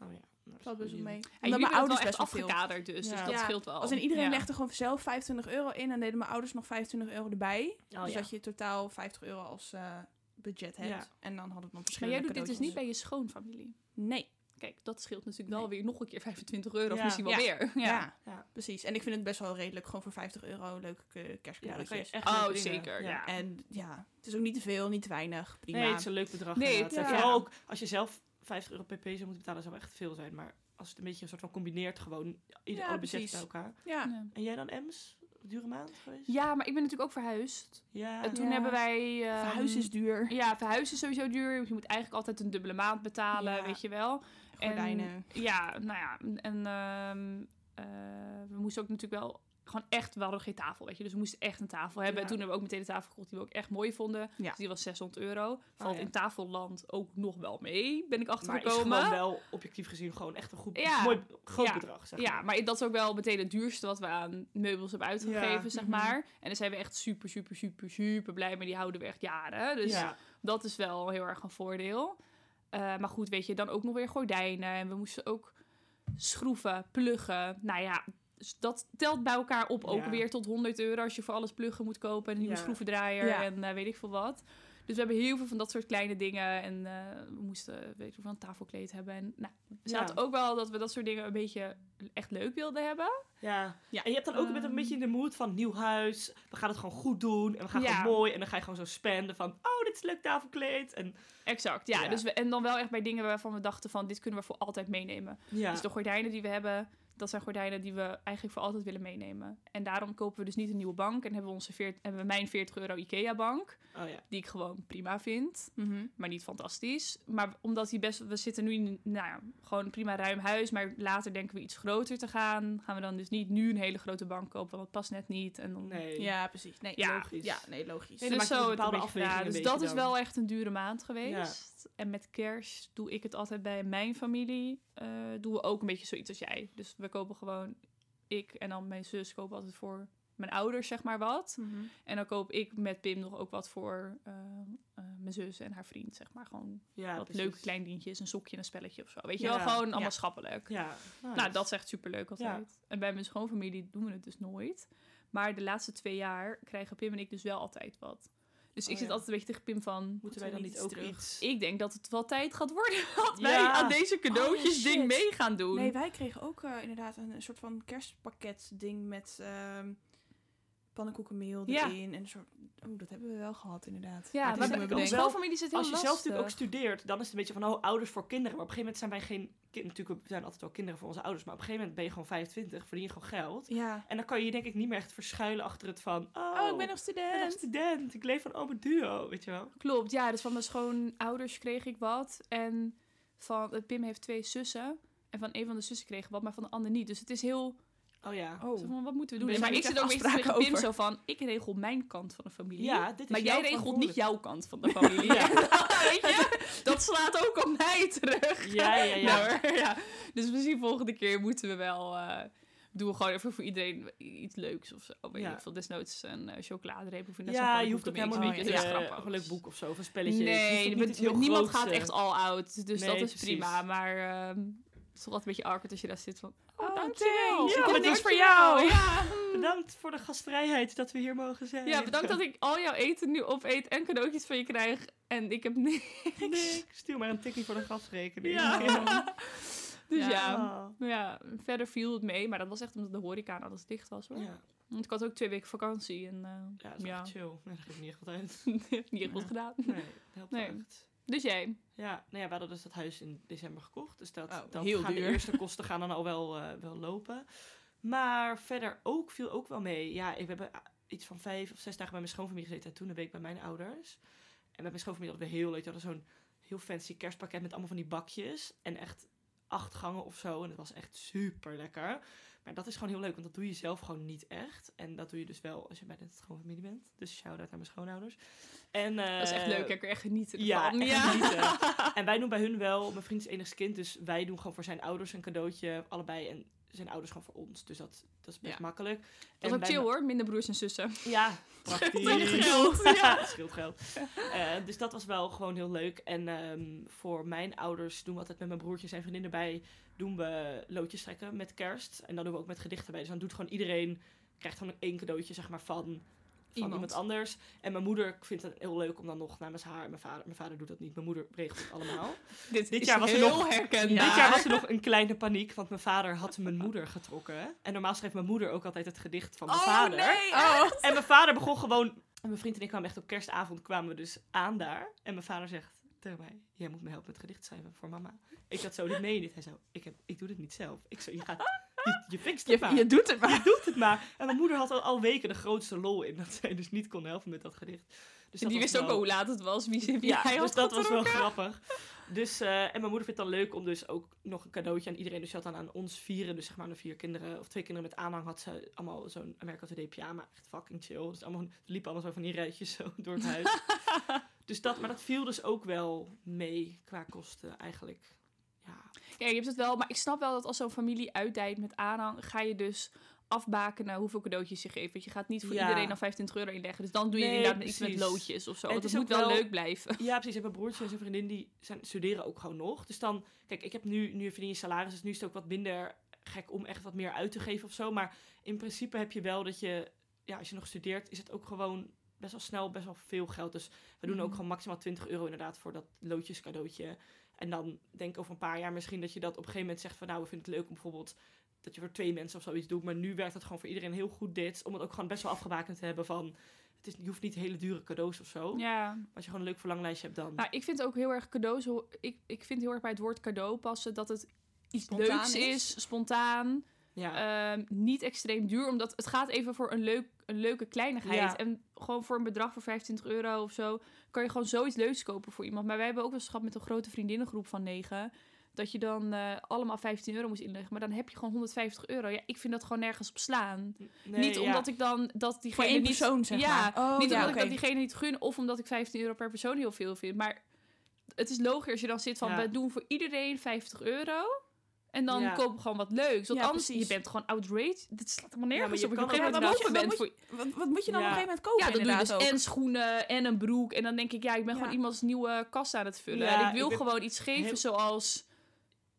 Speaker 3: Oh ja. Nou,
Speaker 1: Valt best wel mee.
Speaker 2: En jullie
Speaker 1: mijn
Speaker 2: hebben
Speaker 1: ouders best
Speaker 2: afgekaderd dus, dus
Speaker 3: Ja.
Speaker 2: dat
Speaker 1: Ja,
Speaker 2: scheelt wel.
Speaker 1: Als in iedereen
Speaker 2: Ja.
Speaker 1: legde gewoon zelf 25 euro in en deden mijn ouders nog 25 euro erbij.
Speaker 3: Oh,
Speaker 1: dus
Speaker 3: ja.
Speaker 1: dat je totaal 50 euro als eh, budget hebt.
Speaker 3: Ja.
Speaker 1: En dan hadden we nog
Speaker 2: Maar
Speaker 1: verschillende
Speaker 2: jij doet dit dus niet bij je schoonfamilie.
Speaker 1: Nee.
Speaker 2: Kijk, dat scheelt natuurlijk wel
Speaker 1: Nee.
Speaker 2: weer nog een keer 25 euro of misschien wel
Speaker 1: Ja.
Speaker 2: meer.
Speaker 1: Ja.
Speaker 2: Ja.
Speaker 3: Ja.
Speaker 1: precies. En ik vind het best wel redelijk, gewoon voor 50 euro leuke kerstcadeautjes.
Speaker 3: echt
Speaker 2: Oh, zeker, ja.
Speaker 1: En ja, het is ook niet te veel, niet te weinig. Prima.
Speaker 3: Nee, het is een leuk bedrag.
Speaker 2: Nee,
Speaker 3: vooral ook als je zelf 50 euro pp zou moeten betalen, zou echt veel zijn. Maar als het een beetje een soort van combineert, gewoon ieder
Speaker 1: Ja,
Speaker 3: alle
Speaker 1: precies.
Speaker 3: bij elkaar.
Speaker 1: ja.
Speaker 2: Ja.
Speaker 3: En jij dan, Ems? Dure maand geweest?
Speaker 2: Ja, maar ik ben natuurlijk ook verhuisd.
Speaker 3: Ja.
Speaker 2: En toen
Speaker 1: Ja.
Speaker 2: hebben wij... ehm,
Speaker 1: Verhuizen is duur.
Speaker 2: Ja, verhuizen is sowieso duur. Je moet eigenlijk altijd een dubbele maand betalen,
Speaker 1: Ja.
Speaker 2: weet je wel.
Speaker 1: Gordijnen.
Speaker 2: En, ja, nou ja. En ehm, eh, we moesten ook natuurlijk wel gewoon echt, we hadden geen tafel, weet je. Dus we moesten echt een tafel hebben.
Speaker 3: Ja.
Speaker 2: En toen hebben we ook meteen een tafel gekocht die we ook echt mooi vonden.
Speaker 1: Ja.
Speaker 2: Dus die was 600 euro. Valt
Speaker 3: ja.
Speaker 2: in tafelland ook nog wel mee, ben ik
Speaker 3: maar is
Speaker 2: achtergekomen.
Speaker 3: gewoon wel objectief gezien gewoon echt een goed, mooi groot bedrag. Zeg
Speaker 2: Ja,
Speaker 3: maar.
Speaker 2: maar dat is ook wel meteen het duurste wat we aan meubels hebben uitgegeven, zeg
Speaker 1: mhm.
Speaker 2: maar. En daar zijn we echt super, super, super, super blij mee. Die houden we echt jaren. Dus dat is wel heel erg een voordeel. Eh, maar goed, weet je, dan ook nog weer gordijnen. En we moesten ook schroeven, pluggen. Nou ja, dus dat telt bij elkaar op ook
Speaker 3: Ja.
Speaker 2: weer tot 100 euro als je voor alles pluggen moet kopen. En een nieuwe
Speaker 3: Ja.
Speaker 2: schroevendraaier
Speaker 1: Ja.
Speaker 2: en eh, weet ik veel wat. Dus we hebben heel veel van dat soort kleine dingen. En eh, we moesten, weet ik veel, een tafelkleed hebben. En nou, we
Speaker 3: Ja.
Speaker 2: zaten ook wel dat we dat soort dingen een beetje echt leuk wilden hebben.
Speaker 3: Ja.
Speaker 1: Ja.
Speaker 3: En je hebt dan ook met een
Speaker 2: Ehm.
Speaker 3: beetje in de mood van nieuw huis. We gaan het gewoon goed doen. En we gaan
Speaker 2: Ja.
Speaker 3: gewoon mooi. En dan ga je gewoon zo spenden van... Oh, dit is een leuk tafelkleed. En
Speaker 2: Exact, ja.
Speaker 3: Ja.
Speaker 2: Dus we, en dan wel echt bij dingen waarvan we dachten van... dit kunnen we voor altijd meenemen.
Speaker 3: ja.
Speaker 2: Dus de gordijnen die we hebben, dat zijn gordijnen die we eigenlijk voor altijd willen meenemen. En daarom kopen we dus niet een nieuwe bank. En hebben we, onze veert, hebben we mijn 40 euro IKEA-bank,
Speaker 3: Oh ja.
Speaker 2: die ik gewoon prima vind.
Speaker 1: Mhm.
Speaker 2: Maar niet fantastisch. Maar omdat die best... We zitten nu in nou ja, gewoon een prima ruim huis. Maar later denken we iets groter te gaan. Gaan we dan dus niet nu een hele grote bank kopen. Want dat past net niet. En dan,
Speaker 3: Nee.
Speaker 1: Ja, precies. Nee,
Speaker 2: Ja.
Speaker 3: Logisch.
Speaker 1: Ja, nee, logisch.
Speaker 3: Nee,
Speaker 2: dus zo
Speaker 3: dus
Speaker 2: het een beetje. Dus dat is wel echt een dure maand geweest. En met kerst doe ik het altijd bij mijn familie. eh, doen we ook een beetje zoiets als jij. Dus we kopen gewoon... Ik en dan mijn zus kopen altijd voor mijn ouders, zeg maar, wat.
Speaker 1: Mhm.
Speaker 2: En dan koop ik met Pim nog ook wat voor eh, eh, mijn zus en haar vriend, zeg maar. Gewoon
Speaker 3: Ja,
Speaker 2: wat
Speaker 3: precies.
Speaker 2: leuke klein dingetjes, een sokje en een spelletje of zo. Weet je wel, gewoon allemaal
Speaker 1: ja.
Speaker 2: schappelijk.
Speaker 3: Ja.
Speaker 2: Nou, dat is echt superleuk altijd. En bij mijn schoonfamilie doen we het dus nooit. Maar de laatste twee jaar krijgen Pim en ik dus wel altijd wat. Dus ik
Speaker 3: Oh,
Speaker 2: zit
Speaker 3: ja.
Speaker 2: altijd een beetje tegen Pim van...
Speaker 3: Moeten wij dan niet ook iets...
Speaker 2: Ik denk dat het wel tijd gaat worden dat wij aan deze cadeautjes
Speaker 1: Oh,
Speaker 2: ding
Speaker 1: shit.
Speaker 2: mee gaan doen.
Speaker 1: Nee, wij kregen ook eh, inderdaad een, een soort van kerstpakket ding met ehm pannenkoekenmeel
Speaker 2: Ja.
Speaker 1: erin. En een soort... Oeh, dat hebben we wel gehad inderdaad.
Speaker 2: ja, maar
Speaker 1: is
Speaker 2: bij schoonfamilie zit heel
Speaker 3: Als je zelf natuurlijk ook studeert, dan is het een beetje van, oh, ouders voor kinderen. Maar op een gegeven moment zijn wij geen... kind- Natuurlijk, we zijn altijd wel kinderen voor onze ouders. Maar op een gegeven moment ben je gewoon 25, verdien je gewoon geld.
Speaker 1: Ja.
Speaker 3: En dan kan je je denk ik niet meer echt verschuilen achter het van... Oh,
Speaker 1: Oh, ik ben nog
Speaker 3: ik ben nog
Speaker 1: student.
Speaker 3: student. Ik leef van open duo, weet je wel.
Speaker 2: Klopt, ja. Dus van mijn schoonouders kreeg ik wat. En van, Pim heeft twee zussen. En van een van de zussen kreeg ik wat, maar van de ander niet. Dus het is heel...
Speaker 3: Oh ja.
Speaker 1: Oh.
Speaker 2: Zo van, wat moeten we doen? Maar ik zit ook tegen
Speaker 1: afspraken
Speaker 2: Pim zo van... Ik regel mijn kant van de familie.
Speaker 3: Ja, dit is
Speaker 2: maar jij regelt niet jouw kant van de familie.
Speaker 3: Ja.
Speaker 2: Weet je? Dat slaat ook op mij terug.
Speaker 3: Ja, ja, ja.
Speaker 2: Nou, hoor, ja. Dus misschien volgende keer moeten we wel... eh, doen we gewoon even voor iedereen iets leuks of zo. Weet
Speaker 3: Ja.
Speaker 2: ik veel, desnoods een uh, chocoladereep of een
Speaker 3: Ja, je hoeft ook helemaal
Speaker 1: beetje,
Speaker 3: niet
Speaker 1: weet je,
Speaker 3: eh, een leuk boek of zo, of een spelletje.
Speaker 2: Nee, niemand gaat echt all out. Dus
Speaker 3: Nee,
Speaker 2: dat is
Speaker 3: precies.
Speaker 2: prima. Maar ehm, het is toch altijd een beetje awkward als je daar zit van... Oh,
Speaker 1: Oh,
Speaker 2: dankjewel.
Speaker 3: Ja, maar
Speaker 2: niks voor jou. Ja.
Speaker 3: Bedankt voor de gastvrijheid dat we hier mogen zijn.
Speaker 2: ja, bedankt dat ik al jouw eten nu opeet en cadeautjes van je krijg. En ik heb niks.
Speaker 3: Nee, stuur maar een tikkie voor de gasrekening.
Speaker 2: Ja. Dus ja.
Speaker 3: Oh.
Speaker 2: ja, verder viel het mee. Maar dat was echt omdat de horeca alles dicht was hoor. Want ik had ook twee weken vakantie. En
Speaker 3: Ja, dat is
Speaker 2: ja,
Speaker 3: chill. Nee, dat geeft niet echt wat uit.
Speaker 2: niet echt goed gedaan.
Speaker 3: Nee, dat helpt
Speaker 2: Nee.
Speaker 3: echt.
Speaker 2: Dus jij?
Speaker 3: Ja, nou ja, we hadden dus dat huis in december gekocht. Dus dat,
Speaker 1: Oh,
Speaker 3: dat
Speaker 1: heel
Speaker 3: gaan de eerste kosten gaan dan al wel, eh, wel lopen. Maar verder ook viel ook wel mee. Ja, ik heb iets van vijf of zes dagen bij mijn schoonfamilie gezeten. En toen een week bij mijn ouders. En met mijn schoonfamilie hadden we heel leuk. We hadden zo'n heel fancy kerstpakket met allemaal van die bakjes. En echt acht gangen of zo. En het was echt super lekker. Maar dat is gewoon heel leuk, want dat doe je zelf gewoon niet echt. En dat doe je dus wel als je bij de gewoon familie bent. Dus shout-out aan mijn schoonouders. En,
Speaker 2: Dat is echt
Speaker 3: eh,
Speaker 2: leuk. Ik kan er echt genieten
Speaker 3: ja,
Speaker 2: ervan. Ja.
Speaker 3: genieten. En wij doen bij hun wel, mijn vriend is enigst kind, dus wij doen gewoon voor zijn ouders een cadeautje, allebei. En zijn ouders gewoon voor ons, dus dat, dat is best
Speaker 1: Ja.
Speaker 3: makkelijk.
Speaker 2: Dat is ook
Speaker 3: bij
Speaker 2: chill hoor, minder broers en zussen.
Speaker 3: Ja, praktisch.
Speaker 2: Scheelt geld, ja.
Speaker 3: Scheelt geld. Eh, dus dat was wel gewoon heel leuk. En ehm, voor mijn ouders doen we altijd met mijn broertje en zijn vriendin erbij, doen we loodjes trekken met kerst. En dan doen we ook met gedichten bij. Dus dan doet gewoon iedereen, krijgt gewoon één cadeautje zeg maar van... Van
Speaker 1: Iemand.
Speaker 3: iemand. anders. En mijn moeder vindt het heel leuk om dan nog namens haar... Mijn vader, mijn vader doet dat niet. Mijn moeder regelt het allemaal.
Speaker 2: Dit,
Speaker 3: jaar was er
Speaker 2: heel
Speaker 3: nog-
Speaker 2: herkenbaar.
Speaker 3: Dit jaar was er nog een kleine paniek, want mijn vader had mijn moeder getrokken. En normaal schreef mijn moeder ook altijd het gedicht van mijn
Speaker 2: Oh
Speaker 3: vader.
Speaker 2: nee!
Speaker 1: Oh.
Speaker 3: En mijn vader begon gewoon... En mijn vriend en ik kwamen echt op kerstavond kwamen we dus aan daar. En mijn vader zegt tegen mij... Jij moet me helpen met gedicht schrijven voor mama. Ik had zo, dit meen je niet. Hij zo, ik, heb, ik doe dit niet zelf. Ik zo, je gaat... Je, je fixt het
Speaker 1: Je,
Speaker 3: maar.
Speaker 1: je doet het maar.
Speaker 3: Je doet het maar. En mijn moeder had al, al weken de grootste lol in. Dat zij dus niet kon helpen met dat gedicht. Dus
Speaker 2: En die wist ook
Speaker 3: wel-
Speaker 2: al hoe laat het was. Wie, wie
Speaker 3: ja,
Speaker 2: hij
Speaker 3: dus dat was wel grappig. Dus, eh, en mijn moeder vindt het dan leuk om dus ook nog een cadeautje aan iedereen. Dus ze had dan aan ons vieren, dus zeg maar de vier kinderen, of twee kinderen met aanhang, had ze allemaal zo'n Amerika Today pyjama. Echt fucking chill. Dus allemaal, liepen allemaal zo van die rijtjes zo door het huis. dus dat, maar dat viel dus ook wel mee qua kosten eigenlijk. Ja,
Speaker 2: Ja, je hebt het wel. Maar ik snap wel dat als zo'n familie uitdijt met aanhang, ga je dus afbakenen hoeveel cadeautjes je geeft. Want je gaat niet voor
Speaker 3: Ja.
Speaker 2: iedereen dan 25 euro inleggen. Dus dan doe je
Speaker 3: Nee,
Speaker 2: inderdaad iets met loodjes of zo.
Speaker 3: Het
Speaker 2: moet wel
Speaker 3: wel-
Speaker 2: leuk blijven.
Speaker 3: Ja, precies. En mijn broertje en zijn vriendin die zijn, studeren ook gewoon nog. Dus dan, kijk, ik heb nu, nu verdien je salaris, dus nu is het ook wat minder gek om echt wat meer uit te geven of zo. Maar in principe heb je wel dat je, ja, als je nog studeert, is het ook gewoon best wel snel best wel veel geld. Dus we doen ook
Speaker 2: Mhm.
Speaker 3: gewoon maximaal 20 euro inderdaad voor dat loodjes cadeautje. En dan denk ik over een paar jaar misschien dat je dat op een gegeven moment zegt van nou, we vinden het leuk om bijvoorbeeld dat je voor twee mensen of zoiets doet. Maar nu werkt het gewoon voor iedereen heel goed dit. Om het ook gewoon best wel afgebakend te hebben van, het is, je hoeft niet hele dure cadeaus of zo.
Speaker 2: Ja.
Speaker 3: Maar Als je gewoon een leuk verlanglijstje hebt dan...
Speaker 2: Nou, ik vind ook heel erg cadeaus. Ik, ik vind heel erg bij het woord cadeau passen dat het iets
Speaker 1: Spontaan
Speaker 2: leuks
Speaker 1: is.
Speaker 2: is, spontaan.
Speaker 3: ja.
Speaker 2: Ehm, niet extreem duur, omdat het gaat even voor een, leuk, een leuke kleinigheid.
Speaker 3: Ja.
Speaker 2: En gewoon voor een bedrag van 25 euro of zo, kan je gewoon zoiets leuks kopen voor iemand. Maar wij hebben ook wel eens gehad met een grote vriendinnengroep van negen, dat je dan eh, allemaal 15 euro moest inleggen. Maar dan heb je gewoon 150 euro. Ja, ik vind dat gewoon nergens op slaan.
Speaker 3: Nee,
Speaker 2: niet
Speaker 3: ja.
Speaker 2: omdat ik dan dat
Speaker 1: Voor
Speaker 2: diegene
Speaker 1: één
Speaker 2: niet...
Speaker 1: persoon, zeg
Speaker 2: ja,
Speaker 1: maar. Oh,
Speaker 2: niet
Speaker 1: ja,
Speaker 2: omdat ik dat diegene niet gun, of omdat ik 15 euro per persoon heel veel vind. Maar het is logisch als je dan zit van,
Speaker 3: Ja.
Speaker 2: we doen voor iedereen 50 euro. En dan
Speaker 3: Ja.
Speaker 2: we gewoon wat leuks. Want
Speaker 1: Ja,
Speaker 2: anders,
Speaker 1: precies.
Speaker 2: je bent gewoon outraged. Dit slaat helemaal nergens op. Ik
Speaker 1: inderdaad-
Speaker 2: open bent
Speaker 1: wat
Speaker 2: voor...
Speaker 1: Wat, wat moet je dan op een gegeven moment kopen
Speaker 2: Ja, dan doe je dus
Speaker 1: ook?
Speaker 2: en schoenen en een broek. En dan denk ik, ja, ik ben gewoon iemands nieuwe kast aan het vullen. En ik wil
Speaker 3: ik
Speaker 2: gewoon iets geven
Speaker 3: heel-
Speaker 2: zoals,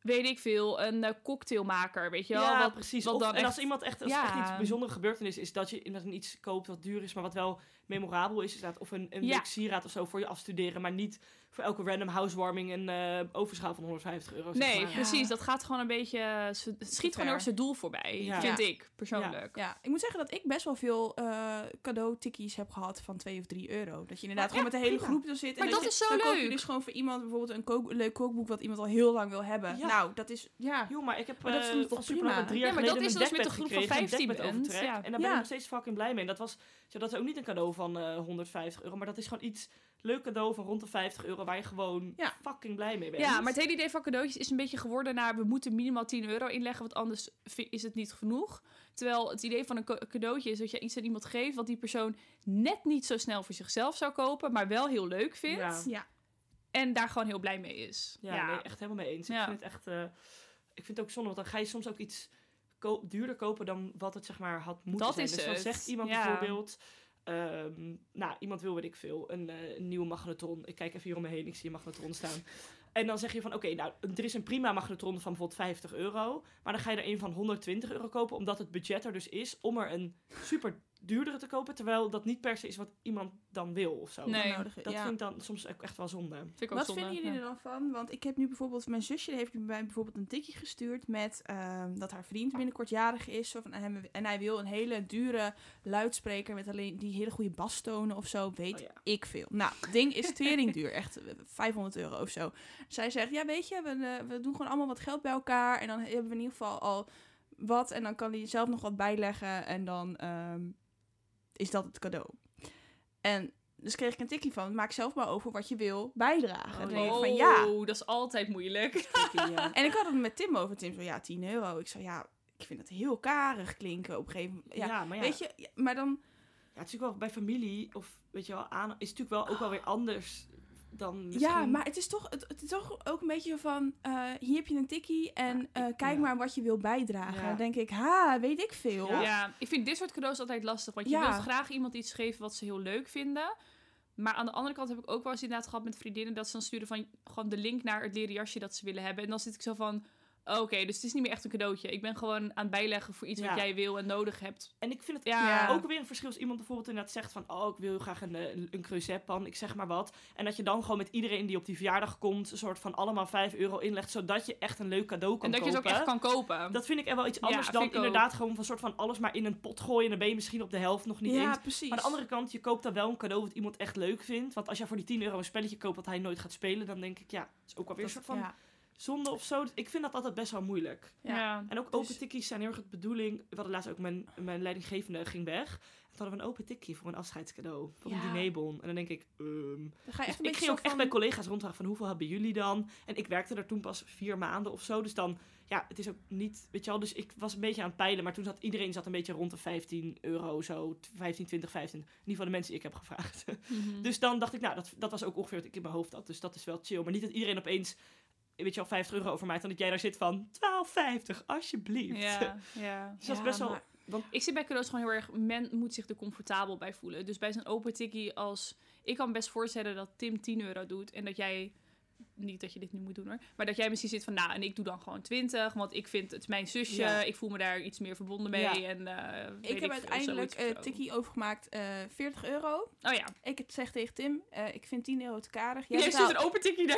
Speaker 2: weet ik veel, een eh, cocktailmaker. Weet je wel?
Speaker 3: Ja,
Speaker 2: wat,
Speaker 3: precies.
Speaker 2: wat
Speaker 3: Of-
Speaker 2: dan
Speaker 3: en als iemand echt, als
Speaker 2: Ja.
Speaker 3: echt iets bijzondere gebeurtenis is, dat je inderdaad iets koopt wat duur is, maar wat wel memorabel is, inderdaad. Of een, een
Speaker 2: Ja.
Speaker 3: sieraad of zo voor je afstuderen, maar niet voor elke random housewarming een eh overschaal van 150 euro. zeg
Speaker 2: Nee,
Speaker 3: maar.
Speaker 2: precies. Dat gaat gewoon een beetje... eh, ze- schiet gewoon heel erg zijn doel voorbij,
Speaker 3: Ja.
Speaker 2: vind
Speaker 1: Ja.
Speaker 2: ik, persoonlijk.
Speaker 1: Ja, ik moet zeggen dat ik best wel veel eh cadeautikkies heb gehad van 2 of 3 euro. Dat je inderdaad
Speaker 2: Maar
Speaker 1: gewoon met de hele
Speaker 3: prima.
Speaker 1: groep er zit.
Speaker 2: Maar
Speaker 1: en
Speaker 2: dat
Speaker 1: je-
Speaker 2: is zo
Speaker 1: dan koop je
Speaker 2: leuk.
Speaker 1: dus gewoon voor iemand bijvoorbeeld een, kook, leuk kookboek wat iemand al heel lang wil hebben.
Speaker 3: Ja.
Speaker 1: Nou, dat is, ja.
Speaker 3: Joh, maar ik heb
Speaker 1: Maar dat
Speaker 3: eh,
Speaker 1: vind ik toch prima?
Speaker 3: drie jaar
Speaker 2: Ja, maar dat
Speaker 3: geleden
Speaker 2: is
Speaker 3: een
Speaker 2: dus met een groep van
Speaker 3: gekregen, een
Speaker 2: 15
Speaker 3: dekbed
Speaker 2: bent,
Speaker 3: overtrek.
Speaker 2: ja.
Speaker 3: En daar ben ik nog steeds fucking blij mee. En dat, was, ja, dat is ook niet een cadeau van eh 150 euro, maar dat is gewoon iets leuk cadeau van rond de 50 euro waar je gewoon
Speaker 1: Ja.
Speaker 3: fucking blij mee bent.
Speaker 2: Ja, maar het hele idee van cadeautjes is een beetje geworden naar... we moeten minimaal 10 euro inleggen, want anders is het niet genoeg. Terwijl het idee van een ca- cadeautje is dat je iets aan iemand geeft... wat die persoon net niet zo snel voor zichzelf zou kopen... maar wel heel leuk vindt.
Speaker 3: Ja.
Speaker 1: Ja.
Speaker 2: En daar gewoon heel blij mee is.
Speaker 3: Ja, Nee, echt helemaal mee eens.
Speaker 2: Ja.
Speaker 3: Ik vind het echt... eh, ik vind het ook zonde, want dan ga je soms ook iets duurder kopen dan wat het zeg maar had moeten
Speaker 2: Dat
Speaker 3: zijn.
Speaker 2: is
Speaker 3: dus dan
Speaker 2: het.
Speaker 3: zegt iemand
Speaker 2: Ja.
Speaker 3: bijvoorbeeld... ehm, nou, iemand wil, weet ik veel, een, een nieuwe magnetron. Ik kijk even hier om me heen, ik zie een magnetron staan. En dan zeg je van, oké, nou, er is een prima magnetron van bijvoorbeeld 50 euro. Maar dan ga je er een van 120 euro kopen, omdat het budget er dus is om er een super duurdere te kopen. Terwijl dat niet per se is wat iemand dan wil of zo.
Speaker 2: Nee.
Speaker 1: nodig.
Speaker 3: Dat
Speaker 1: ja.
Speaker 3: vind ik dan soms ook echt wel zonde.
Speaker 2: Vind ik ook
Speaker 1: Wat
Speaker 2: zonde,
Speaker 1: vinden jullie
Speaker 2: ja.
Speaker 1: er dan van? Want ik heb nu bijvoorbeeld, mijn zusje heeft mij bijvoorbeeld een tikje gestuurd met ehm, dat haar vriend binnenkort jarig is. Van, en, hij, en hij wil een hele dure luidspreker met alleen die hele goede bastonen of zo, weet
Speaker 3: Oh ja.
Speaker 1: ik veel. Nou, het ding is tering duur, echt eh, 500 euro of zo. Zij zegt, ja weet je, we, eh, we doen gewoon allemaal wat geld bij elkaar en dan hebben we in ieder geval al wat en dan kan hij zelf nog wat bijleggen en dan ehm, is dat het cadeau. En dus kreeg ik een tikkie van, maak zelf maar over wat je wil bijdragen.
Speaker 3: Oh,
Speaker 1: Dan
Speaker 2: Oh,
Speaker 1: van, ja.
Speaker 2: dat is altijd moeilijk.
Speaker 3: ja.
Speaker 1: En ik had het met Tim over. Tim zo, ja, 10 euro. Ik zei, ja, ik vind het heel karig klinken op een gegeven moment. Ja,
Speaker 3: Ja, maar ja,
Speaker 1: Weet je, ja, maar dan...
Speaker 3: ja, het is natuurlijk wel bij familie, of weet je wel, aan, is het natuurlijk wel ook wel weer anders dan
Speaker 1: Ja,
Speaker 3: misschien-
Speaker 1: maar het is toch, het, het is toch ook een beetje zo van, eh, hier heb je een tikkie en
Speaker 3: Ja,
Speaker 1: eh, kijk
Speaker 3: ja.
Speaker 1: maar wat je wil bijdragen.
Speaker 3: Ja.
Speaker 1: Dan denk ik, ha, weet ik veel.
Speaker 3: Ja.
Speaker 2: Ja. ik vind dit soort cadeaus altijd lastig. Want je
Speaker 1: Ja.
Speaker 2: wilt graag iemand iets geven wat ze heel leuk vinden. Maar aan de andere kant heb ik ook wel eens inderdaad gehad met vriendinnen... dat ze dan sturen van gewoon de link naar het leren jasje dat ze willen hebben. En dan zit ik zo van... Oké, dus het is niet meer echt een cadeautje. Ik ben gewoon aan het bijleggen voor iets
Speaker 3: Ja.
Speaker 2: wat jij wil en nodig hebt.
Speaker 3: En ik vind het
Speaker 2: Ja.
Speaker 3: Ook weer een verschil als iemand bijvoorbeeld inderdaad zegt van... Oh, ik wil heel graag een, eh, een creusetpan, ik zeg maar wat. En dat je dan gewoon met iedereen die op die verjaardag komt... een soort van allemaal 5 euro inlegt... zodat je echt een leuk cadeau kan
Speaker 2: En dat je
Speaker 3: kopen.
Speaker 2: het ook echt kan kopen.
Speaker 3: Dat vind ik er wel iets
Speaker 2: Ja,
Speaker 3: anders dan
Speaker 2: ook.
Speaker 3: inderdaad gewoon van soort van alles maar in een pot gooien. En dan ben je misschien op de helft nog niet
Speaker 1: Ja,
Speaker 3: eens.
Speaker 1: precies.
Speaker 3: Maar aan de andere kant, je koopt dan wel een cadeau wat iemand echt leuk vindt. Want als jij voor die 10 euro een spelletje koopt wat hij nooit gaat spelen... dan denk ik, ja, dat is ook wel weer een
Speaker 1: Dat-
Speaker 3: soort van
Speaker 1: ja.
Speaker 3: Zonde of zo. Ik vind dat altijd best wel moeilijk.
Speaker 1: Ja.
Speaker 3: En ook
Speaker 1: Dus-
Speaker 3: open tikkies zijn heel erg de bedoeling. We hadden laatst ook mijn, mijn leidinggevende ging weg. En toen hadden we een open tikkie voor een afscheidscadeau. Voor een dinerbon. En dan denk ik, ehm,
Speaker 1: Dan ga je
Speaker 3: dus
Speaker 1: echt
Speaker 3: ik
Speaker 1: beetje
Speaker 3: ging ook echt bij collega's rondvragen van hoeveel hebben jullie dan? En ik werkte er toen pas vier maanden of zo. Dus dan, ja, het is ook niet, weet je wel. Dus ik was een beetje aan het peilen. Maar toen zat iedereen zat een beetje rond de 15 euro zo. 15, 20, 15. In ieder geval de mensen die ik heb gevraagd.
Speaker 2: Mhm.
Speaker 3: Dus dan dacht ik, nou, dat, dat was ook ongeveer wat ik in mijn hoofd had. Dus dat is wel chill. Maar niet dat iedereen opeens, weet je wel, 50 euro over mij. Dan dat jij daar zit van 12,50, alsjeblieft.
Speaker 2: Ja, ja.
Speaker 3: Dus dat is
Speaker 1: Ja,
Speaker 3: best wel...
Speaker 1: maar-
Speaker 2: Ik zit bij cadeaus gewoon heel erg... Men moet zich er comfortabel bij voelen. Dus bij zo'n open tikkie als... Ik kan me best voorstellen dat Tim 10 euro doet en dat jij... Niet dat je dit nu moet doen hoor. Maar dat jij misschien zit van, nou, en ik doe dan gewoon 20. Want ik vind het mijn zusje.
Speaker 3: Ja.
Speaker 2: Ik voel me daar iets meer verbonden mee.
Speaker 3: Ja.
Speaker 2: En, eh, weet
Speaker 1: Ik heb
Speaker 2: veel,
Speaker 1: uiteindelijk
Speaker 2: zo.
Speaker 1: tikkie overgemaakt, eh 40 euro.
Speaker 2: Oh ja.
Speaker 1: Ik het zeg tegen Tim, eh, ik vind 10 euro te karig.
Speaker 2: Jij
Speaker 1: betaalt-
Speaker 2: stuurt een open tikkie daar.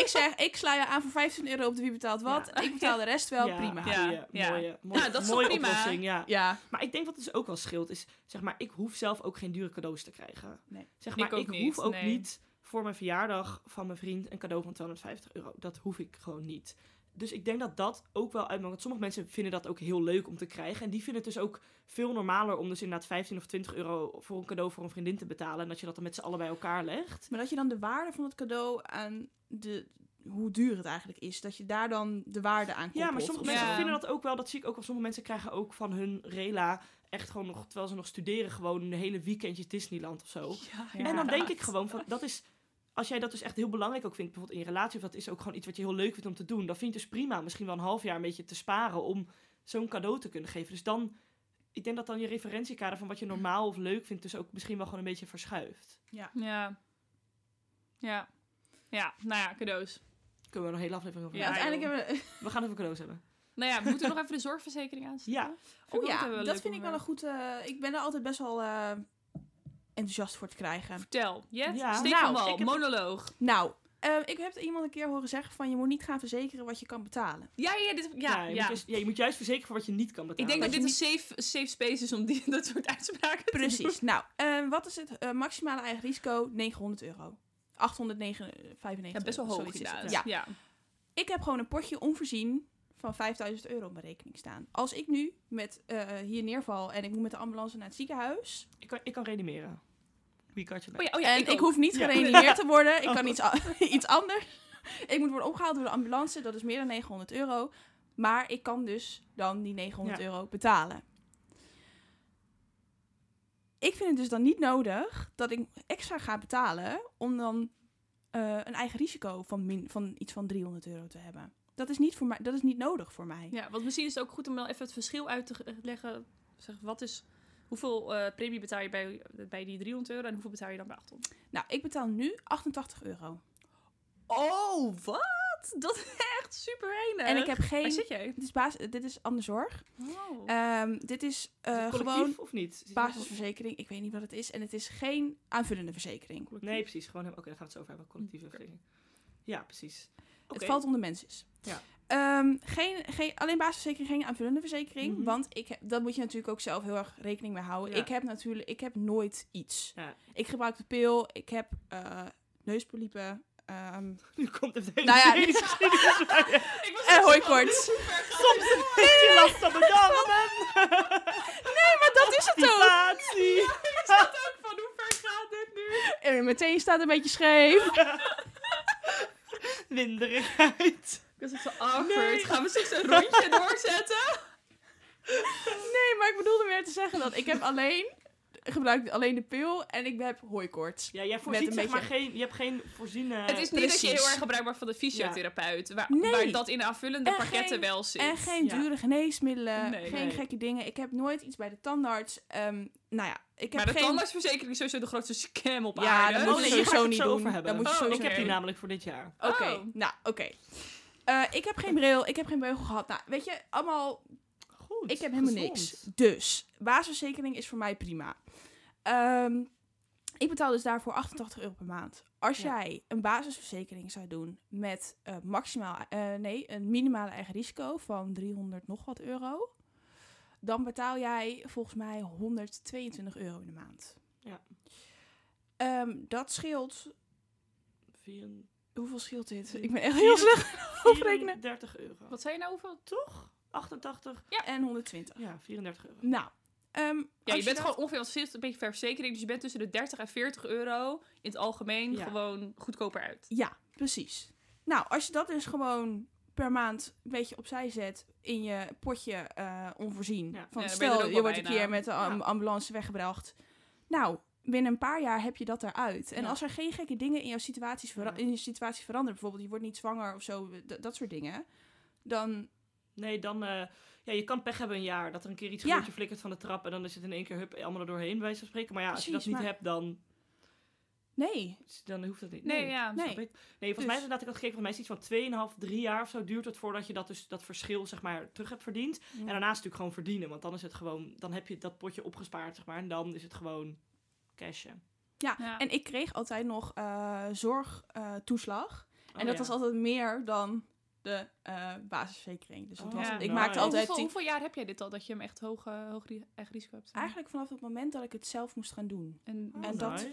Speaker 1: Ik zeg, ik sla je aan voor 15 euro op de wie betaalt wat.
Speaker 3: Ja.
Speaker 1: Ik betaal de rest wel,
Speaker 3: Ja,
Speaker 1: prima.
Speaker 2: Ja.
Speaker 3: Mooie, mooie,
Speaker 2: Ja, dat is toch
Speaker 3: mooie
Speaker 2: prima?
Speaker 3: oplossing, ja.
Speaker 1: Ja.
Speaker 3: Maar ik denk wat dus ook wel scheelt is, zeg maar, ik hoef zelf ook geen dure cadeaus te krijgen.
Speaker 1: Nee.
Speaker 3: Zeg maar,
Speaker 2: Ik ook
Speaker 3: ik
Speaker 2: niet,
Speaker 3: hoef ook
Speaker 2: nee.
Speaker 3: niet voor mijn verjaardag van mijn vriend een cadeau van 250 euro. Dat hoef ik gewoon niet. Dus ik denk dat dat ook wel uitmaakt. Want sommige mensen vinden dat ook heel leuk om te krijgen. En die vinden het dus ook veel normaler om dus inderdaad 15 of 20 euro voor een cadeau voor een vriendin te betalen. En dat je dat dan met z'n allen bij elkaar legt.
Speaker 1: Maar dat je dan de waarde van het cadeau aan de, hoe duur het eigenlijk is, dat je daar dan de waarde aan koppelt.
Speaker 3: Ja, maar sommige mensen
Speaker 2: Ja.
Speaker 3: vinden dat ook wel. Dat zie ik ook wel. Sommige mensen krijgen ook van hun rela echt gewoon nog, terwijl ze nog studeren, gewoon een hele weekendje Disneyland of zo.
Speaker 1: Ja.
Speaker 3: En dan denk ik gewoon van, dat is, als jij dat dus echt heel belangrijk ook vindt, bijvoorbeeld in je relatie, of dat is ook gewoon iets wat je heel leuk vindt om te doen, dan vind je het dus prima, misschien wel een half jaar een beetje te sparen om zo'n cadeau te kunnen geven. Dus dan, ik denk dat dan je referentiekader van wat je normaal of leuk vindt, dus ook misschien wel gewoon een beetje verschuift.
Speaker 2: Ja. Ja. Ja, nou ja, cadeaus.
Speaker 3: Kunnen we nog een hele aflevering over
Speaker 2: Ja,
Speaker 1: uiteindelijk hebben we...
Speaker 3: We gaan even cadeaus hebben.
Speaker 2: Nou ja, moeten we nog even de zorgverzekering aansluiten?
Speaker 3: Ja.
Speaker 2: Vind
Speaker 1: Oh ja, dat vind ik wel een
Speaker 2: onderwerp.
Speaker 1: goed... eh, ik ben er altijd best wel eh, enthousiast voor te krijgen.
Speaker 2: Vertel, Jet,
Speaker 3: Ja.
Speaker 2: steek
Speaker 1: Nou,
Speaker 3: heb-
Speaker 2: monoloog.
Speaker 1: Nou, eh, ik heb iemand een keer horen zeggen van je moet niet gaan verzekeren wat je kan betalen.
Speaker 2: Ja, ja, dit, ja,
Speaker 3: je
Speaker 2: ja.
Speaker 3: Moet juist, ja, je moet juist verzekeren voor wat je niet kan betalen.
Speaker 2: Ik denk dat
Speaker 1: Dat
Speaker 2: dit
Speaker 1: je
Speaker 2: een safe, safe space is om die, dat soort uitspraken te doen.
Speaker 1: Precies. nou, eh, wat is het eh, maximale eigen risico? 900 euro. 895
Speaker 2: Ja, best wel hoog
Speaker 1: zoiets is het.
Speaker 2: inderdaad.
Speaker 1: Ja.
Speaker 2: Ja.
Speaker 1: Ik heb gewoon een potje onvoorzien van 5000 euro op mijn rekening staan. Als ik nu met eh, hier neerval en ik moet met de ambulance naar het ziekenhuis.
Speaker 3: Ik kan, ik kan reanimeren. Wie kan je
Speaker 2: Oh ja, oh ja
Speaker 1: en
Speaker 2: ik,
Speaker 1: hoef niet
Speaker 3: Ja.
Speaker 1: gereanimeerd te worden. Ik
Speaker 3: Oh.
Speaker 1: kan iets, a- iets anders. Ik moet worden opgehaald door de ambulance. Dat is meer dan 900 euro. Maar ik kan dus dan die 900
Speaker 3: Ja.
Speaker 1: euro betalen. Ik vind het dus dan niet nodig dat ik extra ga betalen om dan eh, een eigen risico van, min, van iets van 300 euro te hebben. Dat is niet, voor mij, dat is niet nodig voor mij.
Speaker 2: Ja, want misschien is het ook goed om wel even het verschil uit te ge- leggen. Zeg, wat is, hoeveel eh, premie betaal je bij, bij die 300 euro en hoeveel betaal je dan bij 800?
Speaker 1: Nou, ik betaal nu 88 euro.
Speaker 2: Oh, wat? Dat is echt super weinig.
Speaker 1: En ik heb
Speaker 2: Waar
Speaker 1: geen...
Speaker 2: zit jij?
Speaker 1: Dit is, baas, dit is andere zorg.
Speaker 2: Oh.
Speaker 1: Ehm, dit is eh,
Speaker 3: Is het collectief
Speaker 1: gewoon
Speaker 3: of niet? Is
Speaker 1: basisverzekering. Ik weet niet wat het is. En het is geen aanvullende verzekering.
Speaker 3: Nee, precies. Gewoon, oké, dan gaan we het zo over hebben. Collectieve verzekering. Ja, precies.
Speaker 1: Het valt onder mensen.
Speaker 3: Ja.
Speaker 1: Ehm, geen, geen, alleen basisverzekering, geen aanvullende verzekering.
Speaker 3: Mhm.
Speaker 1: Want ik heb, dat moet je natuurlijk ook zelf heel erg rekening mee houden.
Speaker 3: Ja.
Speaker 1: Ik heb natuurlijk ik heb nooit iets.
Speaker 3: Ja.
Speaker 1: Ik gebruik de pil. Ik heb eh neuspoliepen. ehm
Speaker 3: Nu komt het hele
Speaker 1: Nou ja,
Speaker 2: ik was
Speaker 1: en hooikoorts.
Speaker 3: Soms heeft je last van de darmen.
Speaker 1: Nee, maar dat is het ook.
Speaker 3: Constipatie.
Speaker 2: Ik zat ook van, hoe ver gaat dit nu?
Speaker 1: mijn teen staat een beetje scheef.
Speaker 3: Winderigheid.
Speaker 2: Dat is zo awkward. Gaan we straks een rondje doorzetten?
Speaker 1: Nee, maar ik bedoelde meer te zeggen dat ik heb alleen... gebruik alleen de pil en ik heb hooikoorts.
Speaker 3: Ja, jij
Speaker 1: Met
Speaker 3: voorziet
Speaker 1: een
Speaker 3: zeg maar
Speaker 1: beetje-
Speaker 3: geen... Je hebt geen voorziene...
Speaker 2: het is niet dat je heel erg gebruikbaar van de fysiotherapeut. Waar,
Speaker 1: Nee.
Speaker 2: waar dat in de aanvullende
Speaker 1: En
Speaker 2: pakketten
Speaker 1: geen-
Speaker 2: wel zit.
Speaker 1: En geen
Speaker 3: Ja.
Speaker 1: dure geneesmiddelen,
Speaker 2: Nee.
Speaker 1: geen
Speaker 3: Nee.
Speaker 1: gekke dingen. Ik heb nooit iets bij de tandarts. Ehm, nou ja, ik heb
Speaker 2: maar de
Speaker 1: geen...
Speaker 2: tandartsverzekering is sowieso de grootste scam op
Speaker 1: Ja,
Speaker 2: aarde.
Speaker 1: dat
Speaker 3: Oh,
Speaker 1: moet je zo
Speaker 3: het
Speaker 1: niet doen.
Speaker 3: over hebben.
Speaker 1: Dat moet je
Speaker 2: Oh,
Speaker 1: sowieso
Speaker 3: Ik heb die namelijk voor dit jaar.
Speaker 1: Oké,
Speaker 2: Oh.
Speaker 1: nou, oké. Eh, ik heb geen bril, ik heb geen beugel gehad. Nou, weet je, allemaal...
Speaker 3: Goed.
Speaker 1: Ik heb helemaal
Speaker 3: gezond.
Speaker 1: niks. Dus, basisverzekering is voor mij prima. Ehm, ik betaal dus daarvoor 88 euro per maand. Als
Speaker 3: Ja.
Speaker 1: jij een basisverzekering zou doen met eh, maximaal, eh, nee, een minimale eigen risico van 300 nog wat euro, dan betaal jij volgens mij 122 euro in de maand.
Speaker 3: Ja.
Speaker 1: Ehm, dat scheelt.
Speaker 3: Vier-
Speaker 1: Hoeveel scheelt dit? Ik ben echt heel slecht afrekenen.
Speaker 3: 34 euro.
Speaker 2: Wat zei je nou hoeveel?
Speaker 3: Toch? 88?
Speaker 1: En 120.
Speaker 3: Ja, 34 euro.
Speaker 1: Nou, ehm,
Speaker 2: Ja,
Speaker 1: als
Speaker 2: je bent
Speaker 1: dat-
Speaker 2: gewoon ongeveer wat zit een beetje verzekering. Dus je bent tussen de 30 en 40 euro in het algemeen
Speaker 3: Ja.
Speaker 2: gewoon goedkoper uit.
Speaker 1: Ja, precies. Nou, als je dat dus gewoon per maand een beetje opzij zet in je potje eh, onvoorzien.
Speaker 3: Ja.
Speaker 1: Van
Speaker 2: Ja, je
Speaker 1: stel, je wordt een keer met de am-
Speaker 3: Ja.
Speaker 1: ambulance weggebracht. Nou, binnen een paar jaar heb je dat eruit. En
Speaker 3: Ja.
Speaker 1: als er geen gekke dingen in jouw situaties in je situatie veranderen, bijvoorbeeld je wordt niet zwanger of zo, dat soort dingen, dan
Speaker 3: Nee, dan... eh, ja, je kan pech hebben een jaar. Dat er een keer iets
Speaker 1: Ja.
Speaker 3: flikkert van de trap... en dan is het in één keer hup, allemaal er doorheen, bij wijze van spreken. Maar ja, als je dat niet hebt, dan,
Speaker 1: nee.
Speaker 3: dan hoeft dat niet.
Speaker 2: Nee, ja.
Speaker 1: Nee.
Speaker 3: Nee, volgens
Speaker 1: Dus-
Speaker 3: mij is inderdaad, ik had gekeken, volgens mij is het iets van 2,5, 3 jaar of zo duurt het voordat je dat, dus, dat verschil zeg maar terug hebt verdiend. En daarna is het natuurlijk gewoon verdienen, want dan is het gewoon, dan heb je dat potje opgespaard zeg maar en dan is het gewoon cashen.
Speaker 1: Ja,
Speaker 2: Ja.
Speaker 1: en ik kreeg altijd nog eh zorgtoeslag. en
Speaker 3: Oh,
Speaker 1: dat
Speaker 3: ja.
Speaker 1: was altijd meer dan de eh, basisverzekering. Dus
Speaker 3: Oh,
Speaker 1: was,
Speaker 2: Ja.
Speaker 1: ik
Speaker 3: nice.
Speaker 1: maakte altijd
Speaker 2: hoeveel, jaar heb jij dit al dat je hem echt hoog, hoog ri- eigen risico hebt? staan?
Speaker 1: Eigenlijk vanaf het moment dat ik het zelf moest gaan doen.
Speaker 2: En,
Speaker 3: Oh,
Speaker 1: en dat
Speaker 3: nice.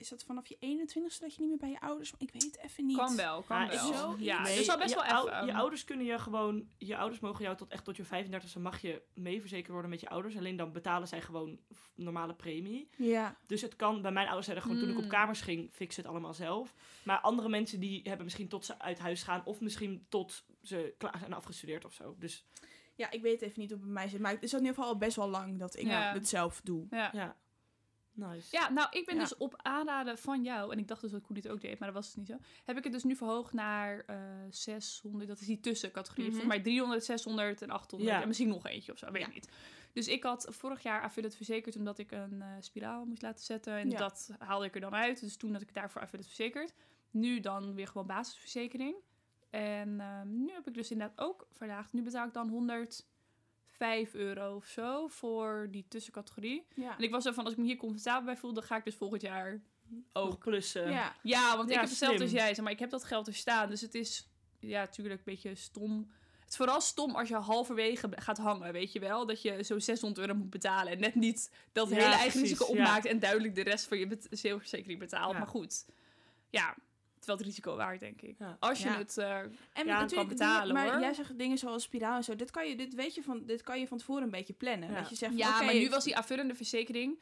Speaker 1: Is dat vanaf je 21ste dat je niet meer bij je ouders. Ik weet het even niet.
Speaker 2: kan wel, kan
Speaker 3: Ah, is
Speaker 2: wel.
Speaker 1: zo
Speaker 2: ja,
Speaker 1: iets?
Speaker 2: dus al best
Speaker 3: je,
Speaker 2: wel
Speaker 3: ou-
Speaker 2: even.
Speaker 3: je
Speaker 2: um,
Speaker 3: ouders kunnen je gewoon, je ouders mogen jou tot echt tot je 35e mag je mee verzekerd worden met je ouders. Alleen dan betalen zij gewoon normale premie.
Speaker 1: Ja,
Speaker 3: Dus het kan, bij mijn ouders zeiden gewoon toen ik op
Speaker 2: Mm.
Speaker 3: kamers ging, fix het allemaal zelf. Maar andere mensen die hebben misschien tot ze uit huis gaan of misschien tot ze klaar zijn afgestudeerd of zo. Dus
Speaker 1: ja, ik weet even niet het bij mij zit. Maar het is in ieder geval al best wel lang dat ik
Speaker 2: Ja.
Speaker 1: het zelf doe.
Speaker 2: ja.
Speaker 3: ja, nice.
Speaker 2: Ja, nou, ik ben
Speaker 1: Ja.
Speaker 2: dus op aanraden van jou, en ik dacht dus dat Koen dit ook deed, maar dat was dus niet zo. Heb ik het dus nu verhoogd naar eh 600, dat is die tussencategorie.
Speaker 1: Mhm.
Speaker 2: Volgens mij 300, 600 en 800
Speaker 3: Ja.
Speaker 2: en misschien nog eentje of zo, weet
Speaker 1: Ja.
Speaker 2: ik niet. Dus ik had vorig jaar affiliate verzekerd omdat ik een eh, spiraal moest laten zetten. En dat haalde ik er dan uit. Dus toen had ik daarvoor affiliate verzekerd. Nu dan weer gewoon basisverzekering. En ehm, nu heb ik dus inderdaad ook verlaagd. Nu betaal ik dan 105 euro of zo voor die tussencategorie.
Speaker 1: Ja.
Speaker 2: En ik was zo van, als ik me hier comfortabel bij voel, dan ga ik dus volgend jaar
Speaker 3: Ook klussen.
Speaker 1: ja.
Speaker 2: Ja, want ik heb hetzelfde als jij, maar ik heb dat geld er staan. Dus het is, ja, natuurlijk een beetje stom. Het is vooral stom als je halverwege gaat hangen, weet je wel? Dat je zo 600 euro moet betalen. En net niet dat hele eigen risico opmaakt en duidelijk de rest van je bet- verzekering betaalt. Maar goed, ja, het is wel het risico waard, denk ik.
Speaker 3: Ja.
Speaker 2: Als je
Speaker 1: Ja.
Speaker 2: het... eh,
Speaker 1: En
Speaker 3: Ja,
Speaker 1: natuurlijk,
Speaker 2: kan betalen,
Speaker 1: maar
Speaker 2: hoor.
Speaker 1: jij zegt dingen zoals spiraal en zo. Dit kan je, dit weet je van, dit kan je van tevoren een beetje plannen.
Speaker 3: Ja.
Speaker 1: Dat je zegt, van,
Speaker 2: ja, maar nu was die aanvullende verzekering...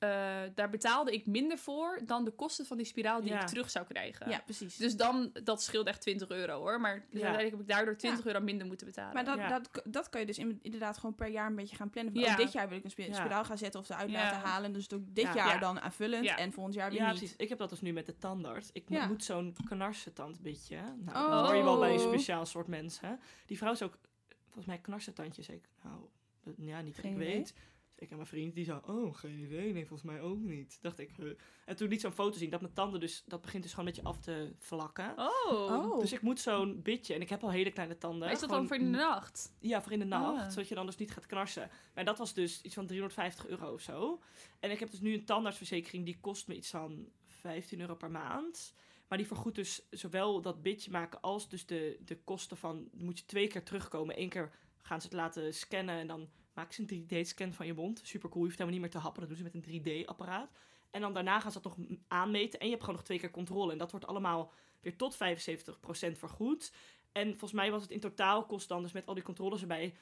Speaker 2: eh, daar betaalde ik minder voor dan de kosten van die spiraal die
Speaker 3: Ja.
Speaker 2: ik terug zou krijgen.
Speaker 1: Ja, precies.
Speaker 2: Dus dan, dat scheelt echt 20 euro hoor. Maar
Speaker 3: Ja.
Speaker 2: uiteindelijk heb ik daardoor 20 euro minder moeten betalen.
Speaker 1: Maar dat,
Speaker 3: Ja.
Speaker 1: dat, dat kan je dus in- inderdaad gewoon per jaar een beetje gaan plannen. Van,
Speaker 2: Ja.
Speaker 1: oh, dit jaar wil ik een spiraal gaan zetten of eruit
Speaker 2: Ja.
Speaker 1: laten halen. Dus doe ik dit
Speaker 3: Ja.
Speaker 1: jaar
Speaker 2: Ja.
Speaker 1: dan aanvullend
Speaker 2: Ja.
Speaker 1: en volgend jaar weer
Speaker 3: Ja,
Speaker 1: niet.
Speaker 3: precies. Ik heb dat dus nu met de tandarts. Ik
Speaker 1: Ja.
Speaker 3: moet zo'n knarsetandbitje. Nou,
Speaker 1: Oh.
Speaker 3: dan hoor je wel bij een speciaal soort mensen. Die vrouw is ook, volgens mij, knarsetandjes. Ik, nou, ja, niet dat ik weet. Ik en mijn vriend, die zei, oh, geen idee. Nee, volgens mij ook niet. Dacht ik, huh. En toen liet zo'n foto zien dat mijn tanden dus, dat begint dus gewoon een beetje af te vlakken.
Speaker 2: Oh.
Speaker 1: Oh.
Speaker 3: Dus ik moet zo'n bitje, en ik heb al hele kleine tanden.
Speaker 2: Maar is dat
Speaker 3: gewoon-
Speaker 2: dan voor in de nacht?
Speaker 3: Ja, voor in de nacht,
Speaker 2: Ah.
Speaker 3: zodat je dan dus niet gaat knarsen. Maar dat was dus iets van 350 euro of zo. En ik heb dus nu een tandartsverzekering, die kost me iets van 15 euro per maand. Maar die vergoedt dus zowel dat bitje maken als dus de, de kosten van... Dan moet je twee keer terugkomen. Eén keer gaan ze het laten scannen en dan maken ze een 3D-scan van je mond. Super cool, je hoeft helemaal niet meer te happen. Dat doen ze met een 3D-apparaat. En dan daarna gaan ze dat nog aanmeten. En je hebt gewoon nog twee keer controle. En dat wordt allemaal weer tot 75% vergoed. En volgens mij was het in totaal kost dan, dus met al die controles erbij,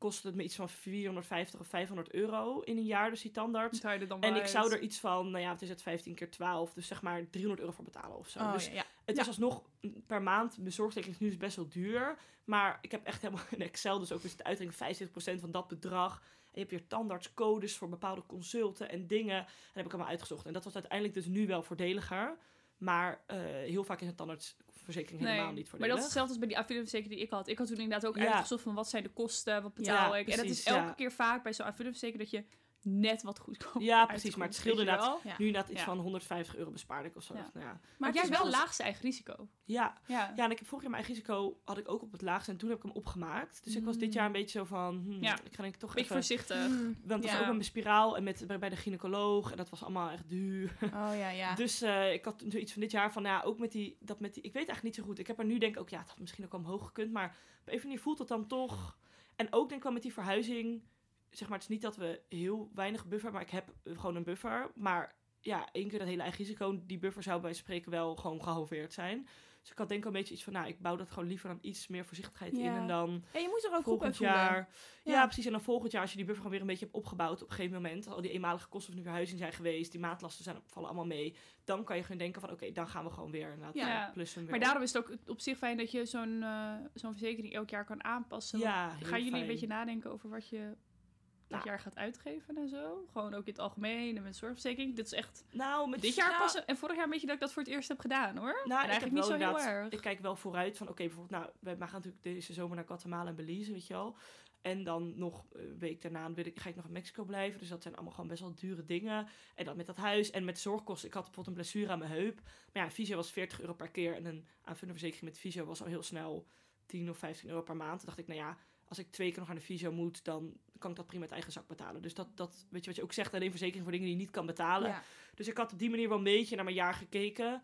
Speaker 3: kostte het me iets van 450 of 500 euro in een jaar, dus die tandarts.
Speaker 2: Je dan
Speaker 3: En ik zou er iets van, nou ja, het is het 15 keer 12, dus zeg maar 300 euro voor betalen of zo.
Speaker 1: Oh,
Speaker 3: dus
Speaker 1: ja, ja.
Speaker 3: het is alsnog per maand, mijn zorgverzekering is nu dus best wel duur. Maar ik heb echt helemaal in Excel dus ook weer zitten uitrekenen 75% van dat bedrag. En je hebt weer tandartscodes voor bepaalde consulten en dingen. En dat heb ik allemaal uitgezocht. En dat was uiteindelijk dus nu wel voordeliger. Maar eh, heel vaak is een tandartsverzekering helemaal niet
Speaker 2: maar
Speaker 3: voordelig.
Speaker 2: dat is hetzelfde als bij die affiliateverzekering die ik had. Ik had toen inderdaad ook
Speaker 3: Ja.
Speaker 2: uitgezocht van wat zijn de kosten, wat betaal
Speaker 3: Ja,
Speaker 2: ik. en dat is
Speaker 3: precies,
Speaker 2: elke keer vaak bij zo'n affiliateverzekering dat je net wat goedkoper
Speaker 3: Ja, precies, maar het scheelde.
Speaker 1: Ja.
Speaker 3: Nu inderdaad iets
Speaker 2: Ja.
Speaker 3: van 150 euro bespaarde ik of zo.
Speaker 2: Ja.
Speaker 3: Nou ja.
Speaker 2: Maar
Speaker 1: Maar
Speaker 2: jij
Speaker 1: het is
Speaker 2: wel
Speaker 1: wel-
Speaker 2: laagste eigen risico.
Speaker 3: Ja,
Speaker 2: Ja.
Speaker 3: Ja, en ik heb vorig jaar mijn eigen risico had ik ook op het laagste en toen heb ik hem opgemaakt. Dus ik was dit jaar een beetje zo van, hmm,
Speaker 2: Ja.
Speaker 3: ik ga denk ik toch even...
Speaker 2: voorzichtig.
Speaker 1: Mm.
Speaker 3: Want het was ook met mijn spiraal en met, bij, bij de gynaecoloog en dat was allemaal echt duur.
Speaker 1: Oh ja, ja.
Speaker 3: Dus eh, ik had zoiets van dit jaar van, ja, ook met die, dat met die, ik weet eigenlijk niet zo goed. Ik heb er nu denk ik ook, ja, het had misschien ook wel omhoog gekund, maar op een of andere manier voelt het dan toch. En ook denk ik wel met die verhuizing, zeg maar, het is niet dat we heel weinig buffer, maar ik heb gewoon een buffer. Maar ja, één keer dat hele eigen risico, die buffer zou bij spreken wel gewoon gehalveerd zijn. Dus ik had denk ik een beetje iets van, nou, ik bouw dat gewoon liever dan iets meer voorzichtigheid in en dan
Speaker 1: En je moet er ook
Speaker 3: volgend jaar. Ja.
Speaker 1: Ja.
Speaker 3: precies. En dan volgend jaar, als je die buffer gewoon weer een beetje hebt opgebouwd op een gegeven moment, al die eenmalige kosten van verhuizing zijn geweest, die maatlasten zijn, vallen allemaal mee, dan kan je gewoon denken van, oké, dan gaan we gewoon weer inderdaad
Speaker 2: Ja.
Speaker 3: plussen. weer
Speaker 2: Maar daarom is het ook op zich fijn dat je zo'n eh, zo'n verzekering elk jaar kan aanpassen.
Speaker 3: Ja,
Speaker 2: Gaan jullie
Speaker 3: fijn.
Speaker 2: een beetje nadenken over wat je dat
Speaker 3: Nou.
Speaker 2: jaar gaat uitgeven en zo? Gewoon ook in het algemeen en met zorgverzekering. Dit is echt
Speaker 3: Nou, met
Speaker 2: dit jaar
Speaker 3: nou,
Speaker 2: pas. En vorig jaar een beetje dat ik dat voor het eerst heb gedaan hoor.
Speaker 3: Nou,
Speaker 2: en eigenlijk niet zo heel erg.
Speaker 3: Ik kijk wel vooruit van, oké, bijvoorbeeld, nou, we, gaan natuurlijk deze zomer naar Guatemala en Belize, weet je wel. En dan nog een week daarna wil ik, ga ik nog in Mexico blijven. Dus dat zijn allemaal gewoon best wel dure dingen. En dan met dat huis en met zorgkosten. Ik had bijvoorbeeld een blessure aan mijn heup. Maar ja, fysio was 40 euro per keer. En een aanvullende verzekering met fysio was al heel snel 10 of 15 euro per maand. Toen dacht ik, nou ja, als ik twee keer nog naar de fysio moet, dan kan ik dat prima uit eigen zak betalen. Dus dat, dat weet je wat je ook zegt, alleen verzekering voor dingen die je niet kan betalen.
Speaker 1: Ja.
Speaker 3: Dus ik had op die manier wel een beetje naar mijn jaar gekeken.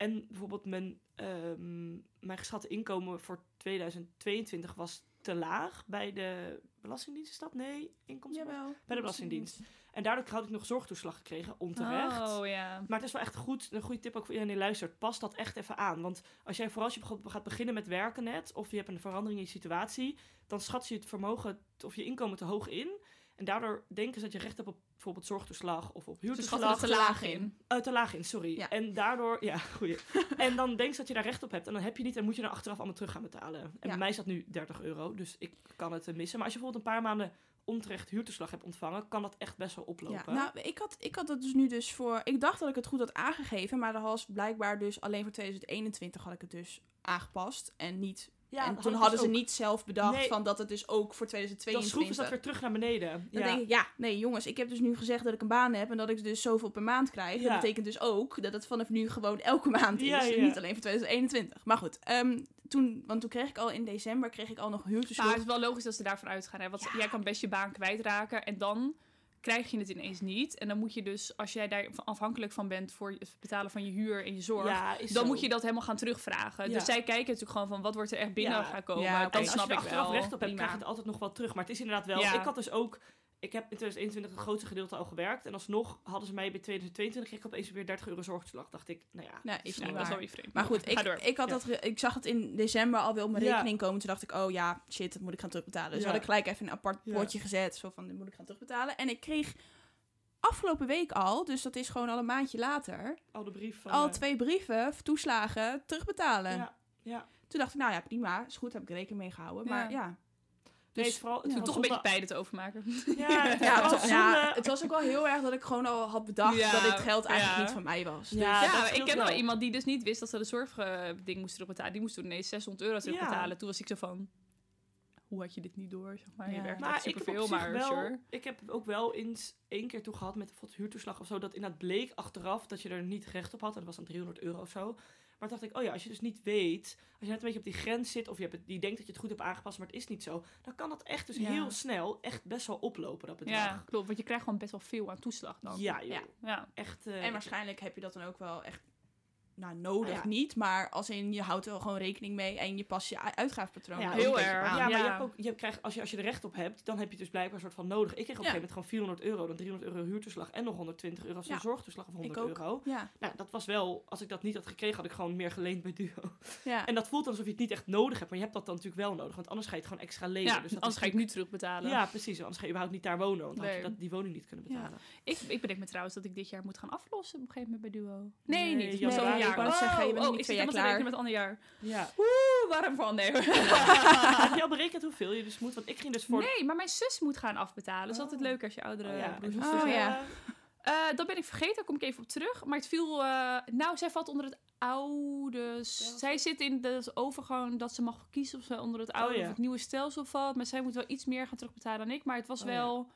Speaker 3: En bijvoorbeeld mijn, ehm, mijn geschatte inkomen voor 2022 was te laag bij de Belastingdienst. Is dat? Nee, inkomsten.
Speaker 1: Jawel.
Speaker 3: Bij de Belastingdienst. En daardoor had ik nog zorgtoeslag gekregen, onterecht.
Speaker 2: Oh ja.
Speaker 3: Maar het is wel echt goed, een goede tip ook voor iedereen die luistert. Pas dat echt even aan. Want als jij vooral als je gaat beginnen met werken net, of je hebt een verandering in je situatie, dan schat je het vermogen of je inkomen te hoog in. En daardoor denken ze dat je recht hebt op bijvoorbeeld zorgtoeslag of op
Speaker 2: Ze
Speaker 3: huurtoeslag.
Speaker 2: het te laag
Speaker 1: in.
Speaker 3: Oh, te laag in, sorry.
Speaker 1: Ja.
Speaker 3: En daardoor, ja, goeie. en dan denk je dat je daar recht op hebt. En dan heb je niet en moet je dan achteraf allemaal terug gaan betalen. En bij mij is dat nu 30 euro, dus ik kan het eh, missen. Maar als je bijvoorbeeld een paar maanden onterecht huurtoeslag hebt ontvangen, kan dat echt best wel
Speaker 1: Ja,
Speaker 3: oplopen.
Speaker 1: nou, ik had, ik had dat dus nu dus voor... Ik dacht dat ik het goed had aangegeven, maar dat was blijkbaar dus alleen voor 2021 had ik het dus aangepast. En niet...
Speaker 3: Ja,
Speaker 1: en toen hadden
Speaker 3: dus
Speaker 1: ze
Speaker 3: ook.
Speaker 1: niet zelf bedacht
Speaker 3: Nee.
Speaker 1: van dat het dus ook voor
Speaker 3: Dan
Speaker 1: 2022...
Speaker 3: schroeven ze dat weer terug naar beneden.
Speaker 1: Dan
Speaker 3: ja.
Speaker 1: denk ik, ja, nee jongens, ik heb dus nu gezegd dat ik een baan heb en dat ik dus zoveel per maand krijg.
Speaker 3: Ja.
Speaker 1: Dat betekent dus ook dat het vanaf nu gewoon elke maand is.
Speaker 3: Ja,
Speaker 1: en
Speaker 3: ja.
Speaker 1: niet alleen voor 2021. Maar goed, ehm, toen, want toen kreeg ik al in december kreeg ik al nog
Speaker 2: Maar
Speaker 1: huurtoeslag.
Speaker 2: het is wel logisch dat ze daarvan uitgaan. Hè? Want
Speaker 1: Ja.
Speaker 2: jij kan best je baan kwijtraken en dan krijg je het ineens niet. En dan moet je dus, als jij daar afhankelijk van bent voor het betalen van je huur en je zorg,
Speaker 3: Ja,
Speaker 2: dan
Speaker 3: zo.
Speaker 2: moet je dat helemaal gaan terugvragen.
Speaker 3: Ja.
Speaker 2: Dus zij kijken natuurlijk gewoon van wat wordt er echt binnen
Speaker 3: Ja.
Speaker 2: gaan komen.
Speaker 1: Ja,
Speaker 3: En als
Speaker 2: snap
Speaker 3: je er
Speaker 2: ik
Speaker 3: achteraf
Speaker 2: wel.
Speaker 3: recht op hebt, krijg je het altijd nog wel terug. Maar het is inderdaad wel...
Speaker 2: Ja.
Speaker 3: Ik had dus ook... Ik heb in 2021 het grootste gedeelte al gewerkt. En alsnog hadden ze mij bij 2022 kreeg ik opeens weer 30 euro zorgtoeslag. Dacht ik, nou ja...
Speaker 1: Is
Speaker 2: dat is wel weer vreemd.
Speaker 1: Maar goed,
Speaker 2: Ga
Speaker 1: ik,
Speaker 2: door.
Speaker 1: ik, had
Speaker 3: Ja.
Speaker 1: dat, ge- ik zag het in december alweer op mijn
Speaker 3: Ja.
Speaker 1: rekening komen. Toen dacht ik, oh ja, shit, dat moet ik gaan terugbetalen. Dus
Speaker 3: Ja.
Speaker 1: had ik gelijk even een apart
Speaker 3: Ja.
Speaker 1: potje gezet. Zo van, dit moet ik gaan terugbetalen. En ik kreeg afgelopen week al, dus dat is gewoon al een maandje later,
Speaker 3: Al de brief van...
Speaker 1: al
Speaker 3: eh,
Speaker 1: twee brieven, toeslagen, terugbetalen.
Speaker 3: Ja, ja.
Speaker 1: Toen dacht ik, nou ja, prima, is goed, heb ik rekening mee gehouden.
Speaker 2: Ja.
Speaker 1: Maar ja. Dus,
Speaker 3: vooral... Het
Speaker 1: ja.
Speaker 3: is
Speaker 2: Toch een beetje pijn het overmaken.
Speaker 3: Ja, het
Speaker 1: ja, was- ja, het was ook wel heel erg dat ik gewoon al had bedacht
Speaker 2: Ja,
Speaker 1: dat dit geld eigenlijk
Speaker 2: ja.
Speaker 1: niet van mij was. Dus,
Speaker 3: Ja,
Speaker 2: Ja,
Speaker 3: dat
Speaker 2: ik ken wel
Speaker 3: wel.
Speaker 2: iemand die dus niet wist dat ze de zorgding moest terugbetalen. Die moest toen ineens 600 euro terugbetalen. Toen was ik zo van, hoe had je dit niet door? Zeg maar.
Speaker 1: Ja.
Speaker 2: Je werkt
Speaker 3: Maar
Speaker 2: superveel, maar
Speaker 3: wel,
Speaker 2: sure.
Speaker 3: ik heb ook wel eens één keer toe gehad met bijvoorbeeld huurtoeslag of zo, dat inderdaad bleek achteraf dat je er niet recht op had. En dat was dan 300 euro of zo. Maar dacht ik, oh ja, als je dus niet weet, als je net een beetje op die grens zit of je, hebt het, je denkt dat je het goed hebt aangepast, maar het is niet zo, dan kan dat echt dus
Speaker 1: Ja.
Speaker 3: heel snel echt best wel oplopen, dat bedrag.
Speaker 2: Ja, klopt. Want je krijgt gewoon best wel veel aan toeslag dan.
Speaker 3: Ja, joh.
Speaker 1: Ja.
Speaker 2: Ja.
Speaker 3: Echt. eh,
Speaker 1: En waarschijnlijk heb je dat dan ook wel echt nou, nodig
Speaker 3: Ah, ja.
Speaker 1: niet, maar als in je houdt er gewoon rekening mee en je past je u- uitgavenpatroon
Speaker 3: Ja,
Speaker 1: ook
Speaker 2: heel erg.
Speaker 1: aan.
Speaker 3: Ja, maar
Speaker 2: Ja.
Speaker 3: je hebt ook, je krijgt, als, je, als je er recht op hebt, dan heb je dus blijkbaar een soort van nodig. Ik kreeg op een gegeven moment gewoon 400 euro, dan 300 euro huurtoeslag en nog 120 euro als een
Speaker 1: Ja.
Speaker 3: zorgtoeslag of 100
Speaker 1: ook.
Speaker 3: euro.
Speaker 1: Ja,
Speaker 3: Nou, dat was wel, als ik dat niet had gekregen, had ik gewoon meer geleend bij Duo.
Speaker 1: ja.
Speaker 3: En dat voelt dan alsof je het niet echt nodig hebt, maar je hebt dat dan natuurlijk wel nodig, want anders ga je het gewoon extra lenen.
Speaker 2: Ja,
Speaker 3: dus dat
Speaker 2: anders ga ik nu terugbetalen.
Speaker 3: Ja, precies. Anders ga je überhaupt niet daar wonen, want dan had je dat, die woning niet kunnen
Speaker 1: Ja.
Speaker 3: betalen.
Speaker 2: Ik, ik bedenk me trouwens dat ik dit jaar moet gaan aflossen op een gegeven moment bij Duo. Nee,
Speaker 3: Nee,
Speaker 2: niet. Ik
Speaker 3: Ik wou
Speaker 1: net zeggen, je bent
Speaker 2: oh,
Speaker 1: niet twee jaar klaar.
Speaker 2: met ander jaar.
Speaker 3: Ja.
Speaker 2: Oeh, waarom van? Nee.
Speaker 3: Heb je al berekend hoeveel je dus moet? Want ik ging dus voor...
Speaker 2: Nee, maar mijn zus moet gaan afbetalen. Dat is
Speaker 3: Oh.
Speaker 2: altijd leuk als je oudere
Speaker 3: Oh, ja.
Speaker 2: broers
Speaker 3: En
Speaker 2: of
Speaker 1: Oh,
Speaker 2: zussen
Speaker 1: ja.
Speaker 3: eh,
Speaker 2: dat ben ik vergeten, daar kom ik even op terug. Maar het viel... eh, nou, zij valt onder het oude... Zij zit in de overgang dat ze mag kiezen of ze onder het oude
Speaker 3: Oh, ja.
Speaker 2: of het nieuwe stelsel valt. Maar zij moet wel iets meer gaan terugbetalen dan ik. Maar het was
Speaker 3: Oh, ja.
Speaker 2: wel...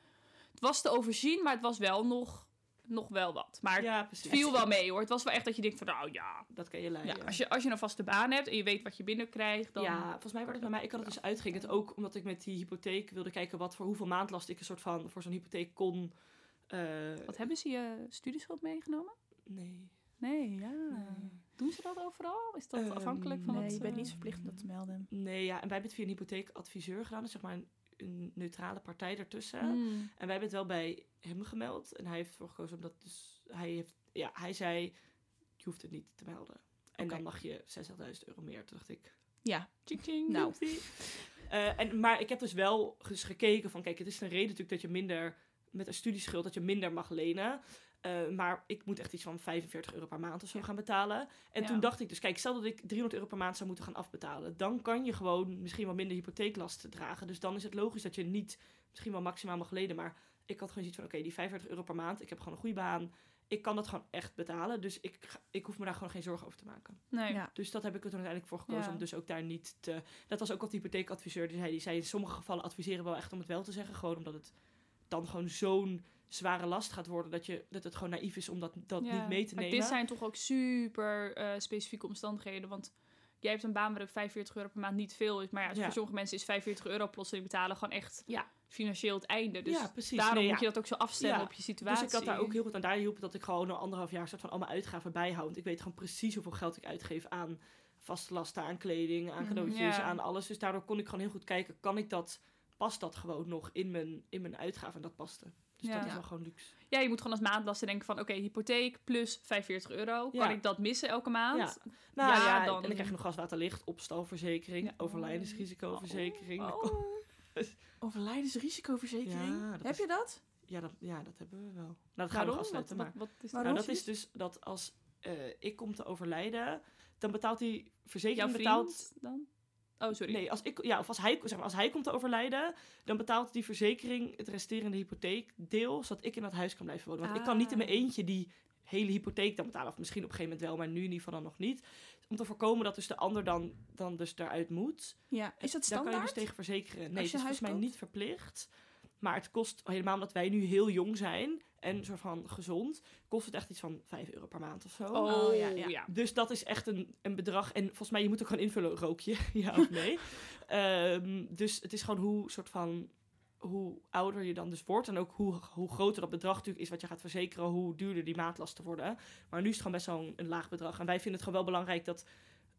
Speaker 2: Het was te overzien, maar het was wel nog, nog wel wat. Maar
Speaker 3: Ja,
Speaker 2: het viel wel mee hoor. Het was wel echt dat je denkt van nou ja...
Speaker 3: Dat kan je leiden.
Speaker 2: ja als, je, als je een vaste baan hebt en je weet wat je binnenkrijgt, dan...
Speaker 3: Ja, volgens mij was het bij mij. Ik had het dus uitging het ook omdat ik met die hypotheek wilde kijken wat voor hoeveel maandlast ik een soort van voor zo'n hypotheek kon. eh,
Speaker 2: Wat hebben ze je studieschuld meegenomen?
Speaker 3: Nee.
Speaker 2: Nee, ja. Doen ze dat overal? Is dat
Speaker 3: Ehm,
Speaker 2: afhankelijk van
Speaker 1: nee,
Speaker 2: wat...
Speaker 1: je bent
Speaker 2: eh,
Speaker 1: niet verplicht om dat te melden.
Speaker 3: Nee, ja. En wij hebben het via een hypotheekadviseur gedaan. Dus zeg maar een, een neutrale partij ertussen.
Speaker 2: hmm.
Speaker 3: En wij hebben het wel bij hem gemeld. En hij heeft ervoor gekozen omdat dus hij heeft. Ja, hij zei je hoeft het niet te melden. En dan mag je 60.000 euro meer. Toen dacht ik.
Speaker 1: Ja,
Speaker 2: Ching, ching.
Speaker 1: Nou.
Speaker 3: Eh, en, maar ik heb dus wel eens gekeken van, kijk, het is een reden natuurlijk dat je minder, met een studieschuld, dat je minder mag lenen. Eh, maar ik moet echt iets van 45 euro per maand of zo gaan betalen. En
Speaker 2: Ja.
Speaker 3: toen dacht ik dus, kijk, stel dat ik 300 euro per maand zou moeten gaan afbetalen. Dan kan je gewoon misschien wel minder hypotheeklast dragen. Dus dan is het logisch dat je niet misschien wel maximaal mag lenen. Maar ik had gewoon zoiets van, oké, die 45 euro per maand, ik heb gewoon een goede baan. Ik kan dat gewoon echt betalen. Dus ik, ik hoef me daar gewoon geen zorgen over te maken.
Speaker 2: Nee.
Speaker 1: Ja.
Speaker 3: Dus dat heb ik er toen uiteindelijk voor gekozen
Speaker 2: Ja.
Speaker 3: om dus ook daar niet te... Dat was ook wat de hypotheekadviseur die zei. Die zei in sommige gevallen adviseren wel echt om het wel te zeggen. Gewoon omdat het dan gewoon zo'n zware last gaat worden dat, je, dat het gewoon naïef is om dat, dat
Speaker 2: Ja.
Speaker 3: niet mee te
Speaker 2: maar
Speaker 3: nemen.
Speaker 2: dit zijn toch ook super eh, specifieke omstandigheden. Want jij hebt een baan waar ook 45 euro per maand niet veel is. Maar ja,
Speaker 3: Ja.
Speaker 2: voor sommige mensen is 45 euro plotseling betalen gewoon echt
Speaker 3: Ja.
Speaker 2: financieel het einde. Dus
Speaker 3: ja,
Speaker 2: daarom
Speaker 3: Nee,
Speaker 2: moet je dat ook zo afstemmen op je situatie.
Speaker 3: Dus ik had daar ook heel goed aan. Daar hielp dat ik gewoon een anderhalf jaar soort van al mijn uitgaven bijhoud. Want ik weet gewoon precies hoeveel geld ik uitgeef aan vaste lasten, aan kleding, aan
Speaker 1: Mhm.
Speaker 3: cadeautjes, aan alles. Dus daardoor kon ik gewoon heel goed kijken, kan ik dat, past dat gewoon nog in mijn, in mijn uitgaven? En dat paste. Dus
Speaker 2: Ja.
Speaker 3: dat is wel gewoon luxe.
Speaker 2: Ja, je moet gewoon als maandlasten denken van... Oké, hypotheek plus 45 euro.
Speaker 3: Ja.
Speaker 2: Kan ik dat missen elke maand?
Speaker 3: Ja. Nou
Speaker 2: Ja,
Speaker 3: ja,
Speaker 2: dan-
Speaker 3: en dan krijg je nog gas, water, licht, opstalverzekering, overlijdensrisicoverzekering.
Speaker 2: Oh.
Speaker 1: overlijdensrisicoverzekering.
Speaker 3: Ja, dat
Speaker 1: Heb
Speaker 3: is-
Speaker 1: je dat?
Speaker 3: Ja, dat, ja, dat hebben we wel. Nou, dat gaan we
Speaker 2: Waarom?
Speaker 3: afsluiten.
Speaker 2: Wat,
Speaker 3: maar
Speaker 2: wat, wat is
Speaker 1: Waarom?
Speaker 3: nou, dat is dus dat als eh, ik kom te overlijden, dan betaalt die verzekering
Speaker 2: Jouw
Speaker 3: betaalt.
Speaker 2: dan? Oh, sorry.
Speaker 3: Nee, als, ik, ja, of als, hij, zeg maar, als hij komt te overlijden, dan betaalt die verzekering het resterende hypotheekdeel, zodat ik in dat huis kan blijven wonen. Want ik kan niet in mijn
Speaker 2: Ah.
Speaker 3: eentje die hele hypotheek dan betalen. Of misschien op een gegeven moment wel, maar nu in ieder geval dan nog niet. Om te voorkomen dat dus de ander dan, dan dus daaruit moet.
Speaker 1: Ja. Is dat
Speaker 3: Daar kan je
Speaker 1: standaard?
Speaker 3: dus tegen verzekeren. Nee, het is volgens mij niet verplicht. Maar het kost, helemaal omdat wij nu heel jong zijn en soort van gezond, kost het echt iets van 5 euro per maand of zo.
Speaker 2: Oh,
Speaker 1: Oh,
Speaker 2: ja,
Speaker 1: ja, ja.
Speaker 3: Dus dat is echt een, een bedrag. En volgens mij, je moet ook gewoon invullen, rook je, ja of nee. Ehm, dus het is gewoon hoe, soort van, hoe ouder je dan dus wordt. En ook hoe, hoe groter dat bedrag natuurlijk is wat je gaat verzekeren, hoe duurder die maatlasten worden. Maar nu is het gewoon best wel een, een laag bedrag. En wij vinden het gewoon wel belangrijk dat...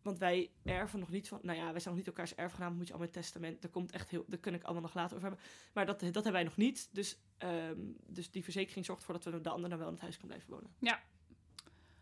Speaker 3: Want wij erven nog niet van... Nou ja, wij zijn nog niet elkaars erfgenaam. Moet je allemaal in het testament... Daar komt echt heel... Daar kan ik allemaal nog later over hebben. Maar dat, dat hebben wij nog niet. Dus, ehm, dus die verzekering zorgt ervoor dat we de ander dan wel in het huis kan blijven wonen.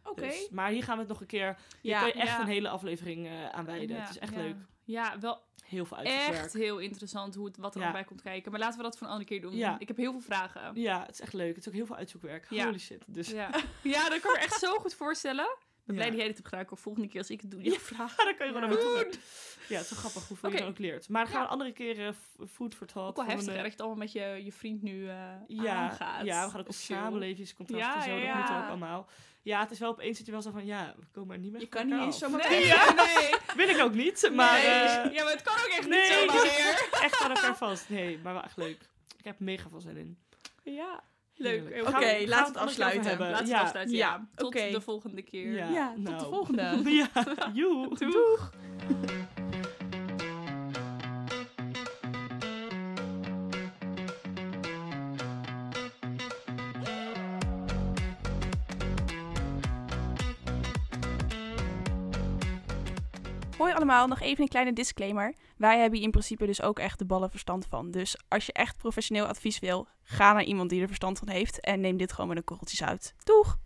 Speaker 1: Oké.
Speaker 3: Dus, maar hier gaan we het nog een keer... Hier
Speaker 1: Ja,
Speaker 3: kan je echt
Speaker 2: ja.
Speaker 3: een hele aflevering eh, aan wijden.
Speaker 2: Ja,
Speaker 3: het is echt
Speaker 2: ja.
Speaker 3: leuk.
Speaker 2: Ja, wel
Speaker 3: Heel veel uitzoekwerk.
Speaker 2: echt heel interessant hoe het, wat er
Speaker 3: Ja.
Speaker 2: bij komt kijken. Maar laten we dat voor een andere keer doen.
Speaker 3: Ja.
Speaker 2: Ik heb heel veel vragen.
Speaker 3: Ja, het is echt leuk. Het is ook heel veel uitzoekwerk.
Speaker 2: Ja.
Speaker 3: Holy shit. Dus
Speaker 2: Ja, ja dat kan ik me echt zo goed voorstellen. Ben blij dat jij dit hebt gedaan. Ik volgende keer als ik het doe, je vraag.
Speaker 3: dan kan je gewoon
Speaker 1: Ja.
Speaker 3: naar me toe. Ja, het is wel grappig hoeveel je
Speaker 2: Oké.
Speaker 3: dan ook leert. Maar
Speaker 2: Ja.
Speaker 3: een andere keer food for thought.
Speaker 2: Ook wel heftig
Speaker 3: eh,
Speaker 2: dat je het allemaal met je, je vriend nu eh aangaat.
Speaker 3: ja, we gaan ook op
Speaker 2: Chill.
Speaker 3: samenlevingscontract
Speaker 2: Ja,
Speaker 3: en zo. Dat moet ook allemaal. Ja, het is wel opeens zit je wel zo van, ja, we komen er niet meer
Speaker 1: Je kan niet eens zomaar
Speaker 2: Nee, nee.
Speaker 3: Wil ik ook niet, maar
Speaker 2: nee.
Speaker 3: eh,
Speaker 2: ja, maar het kan ook echt niet zomaar
Speaker 3: echt aan elkaar vast. Nee, maar wel echt leuk. Ik heb mega veel zin in.
Speaker 2: Ja, leuk.
Speaker 1: Oké,
Speaker 3: we gaan
Speaker 1: het afsluiten.
Speaker 3: hebben.
Speaker 2: Laten we
Speaker 3: ja.
Speaker 2: het afsluiten, ja.
Speaker 1: Ja,
Speaker 2: Tot
Speaker 1: oké.
Speaker 2: de volgende keer.
Speaker 3: Ja.
Speaker 1: Ja, tot
Speaker 3: nou.
Speaker 1: de volgende.
Speaker 3: Ja, joe.
Speaker 2: Doeg.
Speaker 1: Hoi allemaal, nog even een kleine disclaimer. Wij hebben hier in principe dus ook echt de ballen verstand van. Dus als je echt professioneel advies wil, ga naar iemand die er verstand van heeft en neem dit gewoon met een korreltjes uit. Doeg!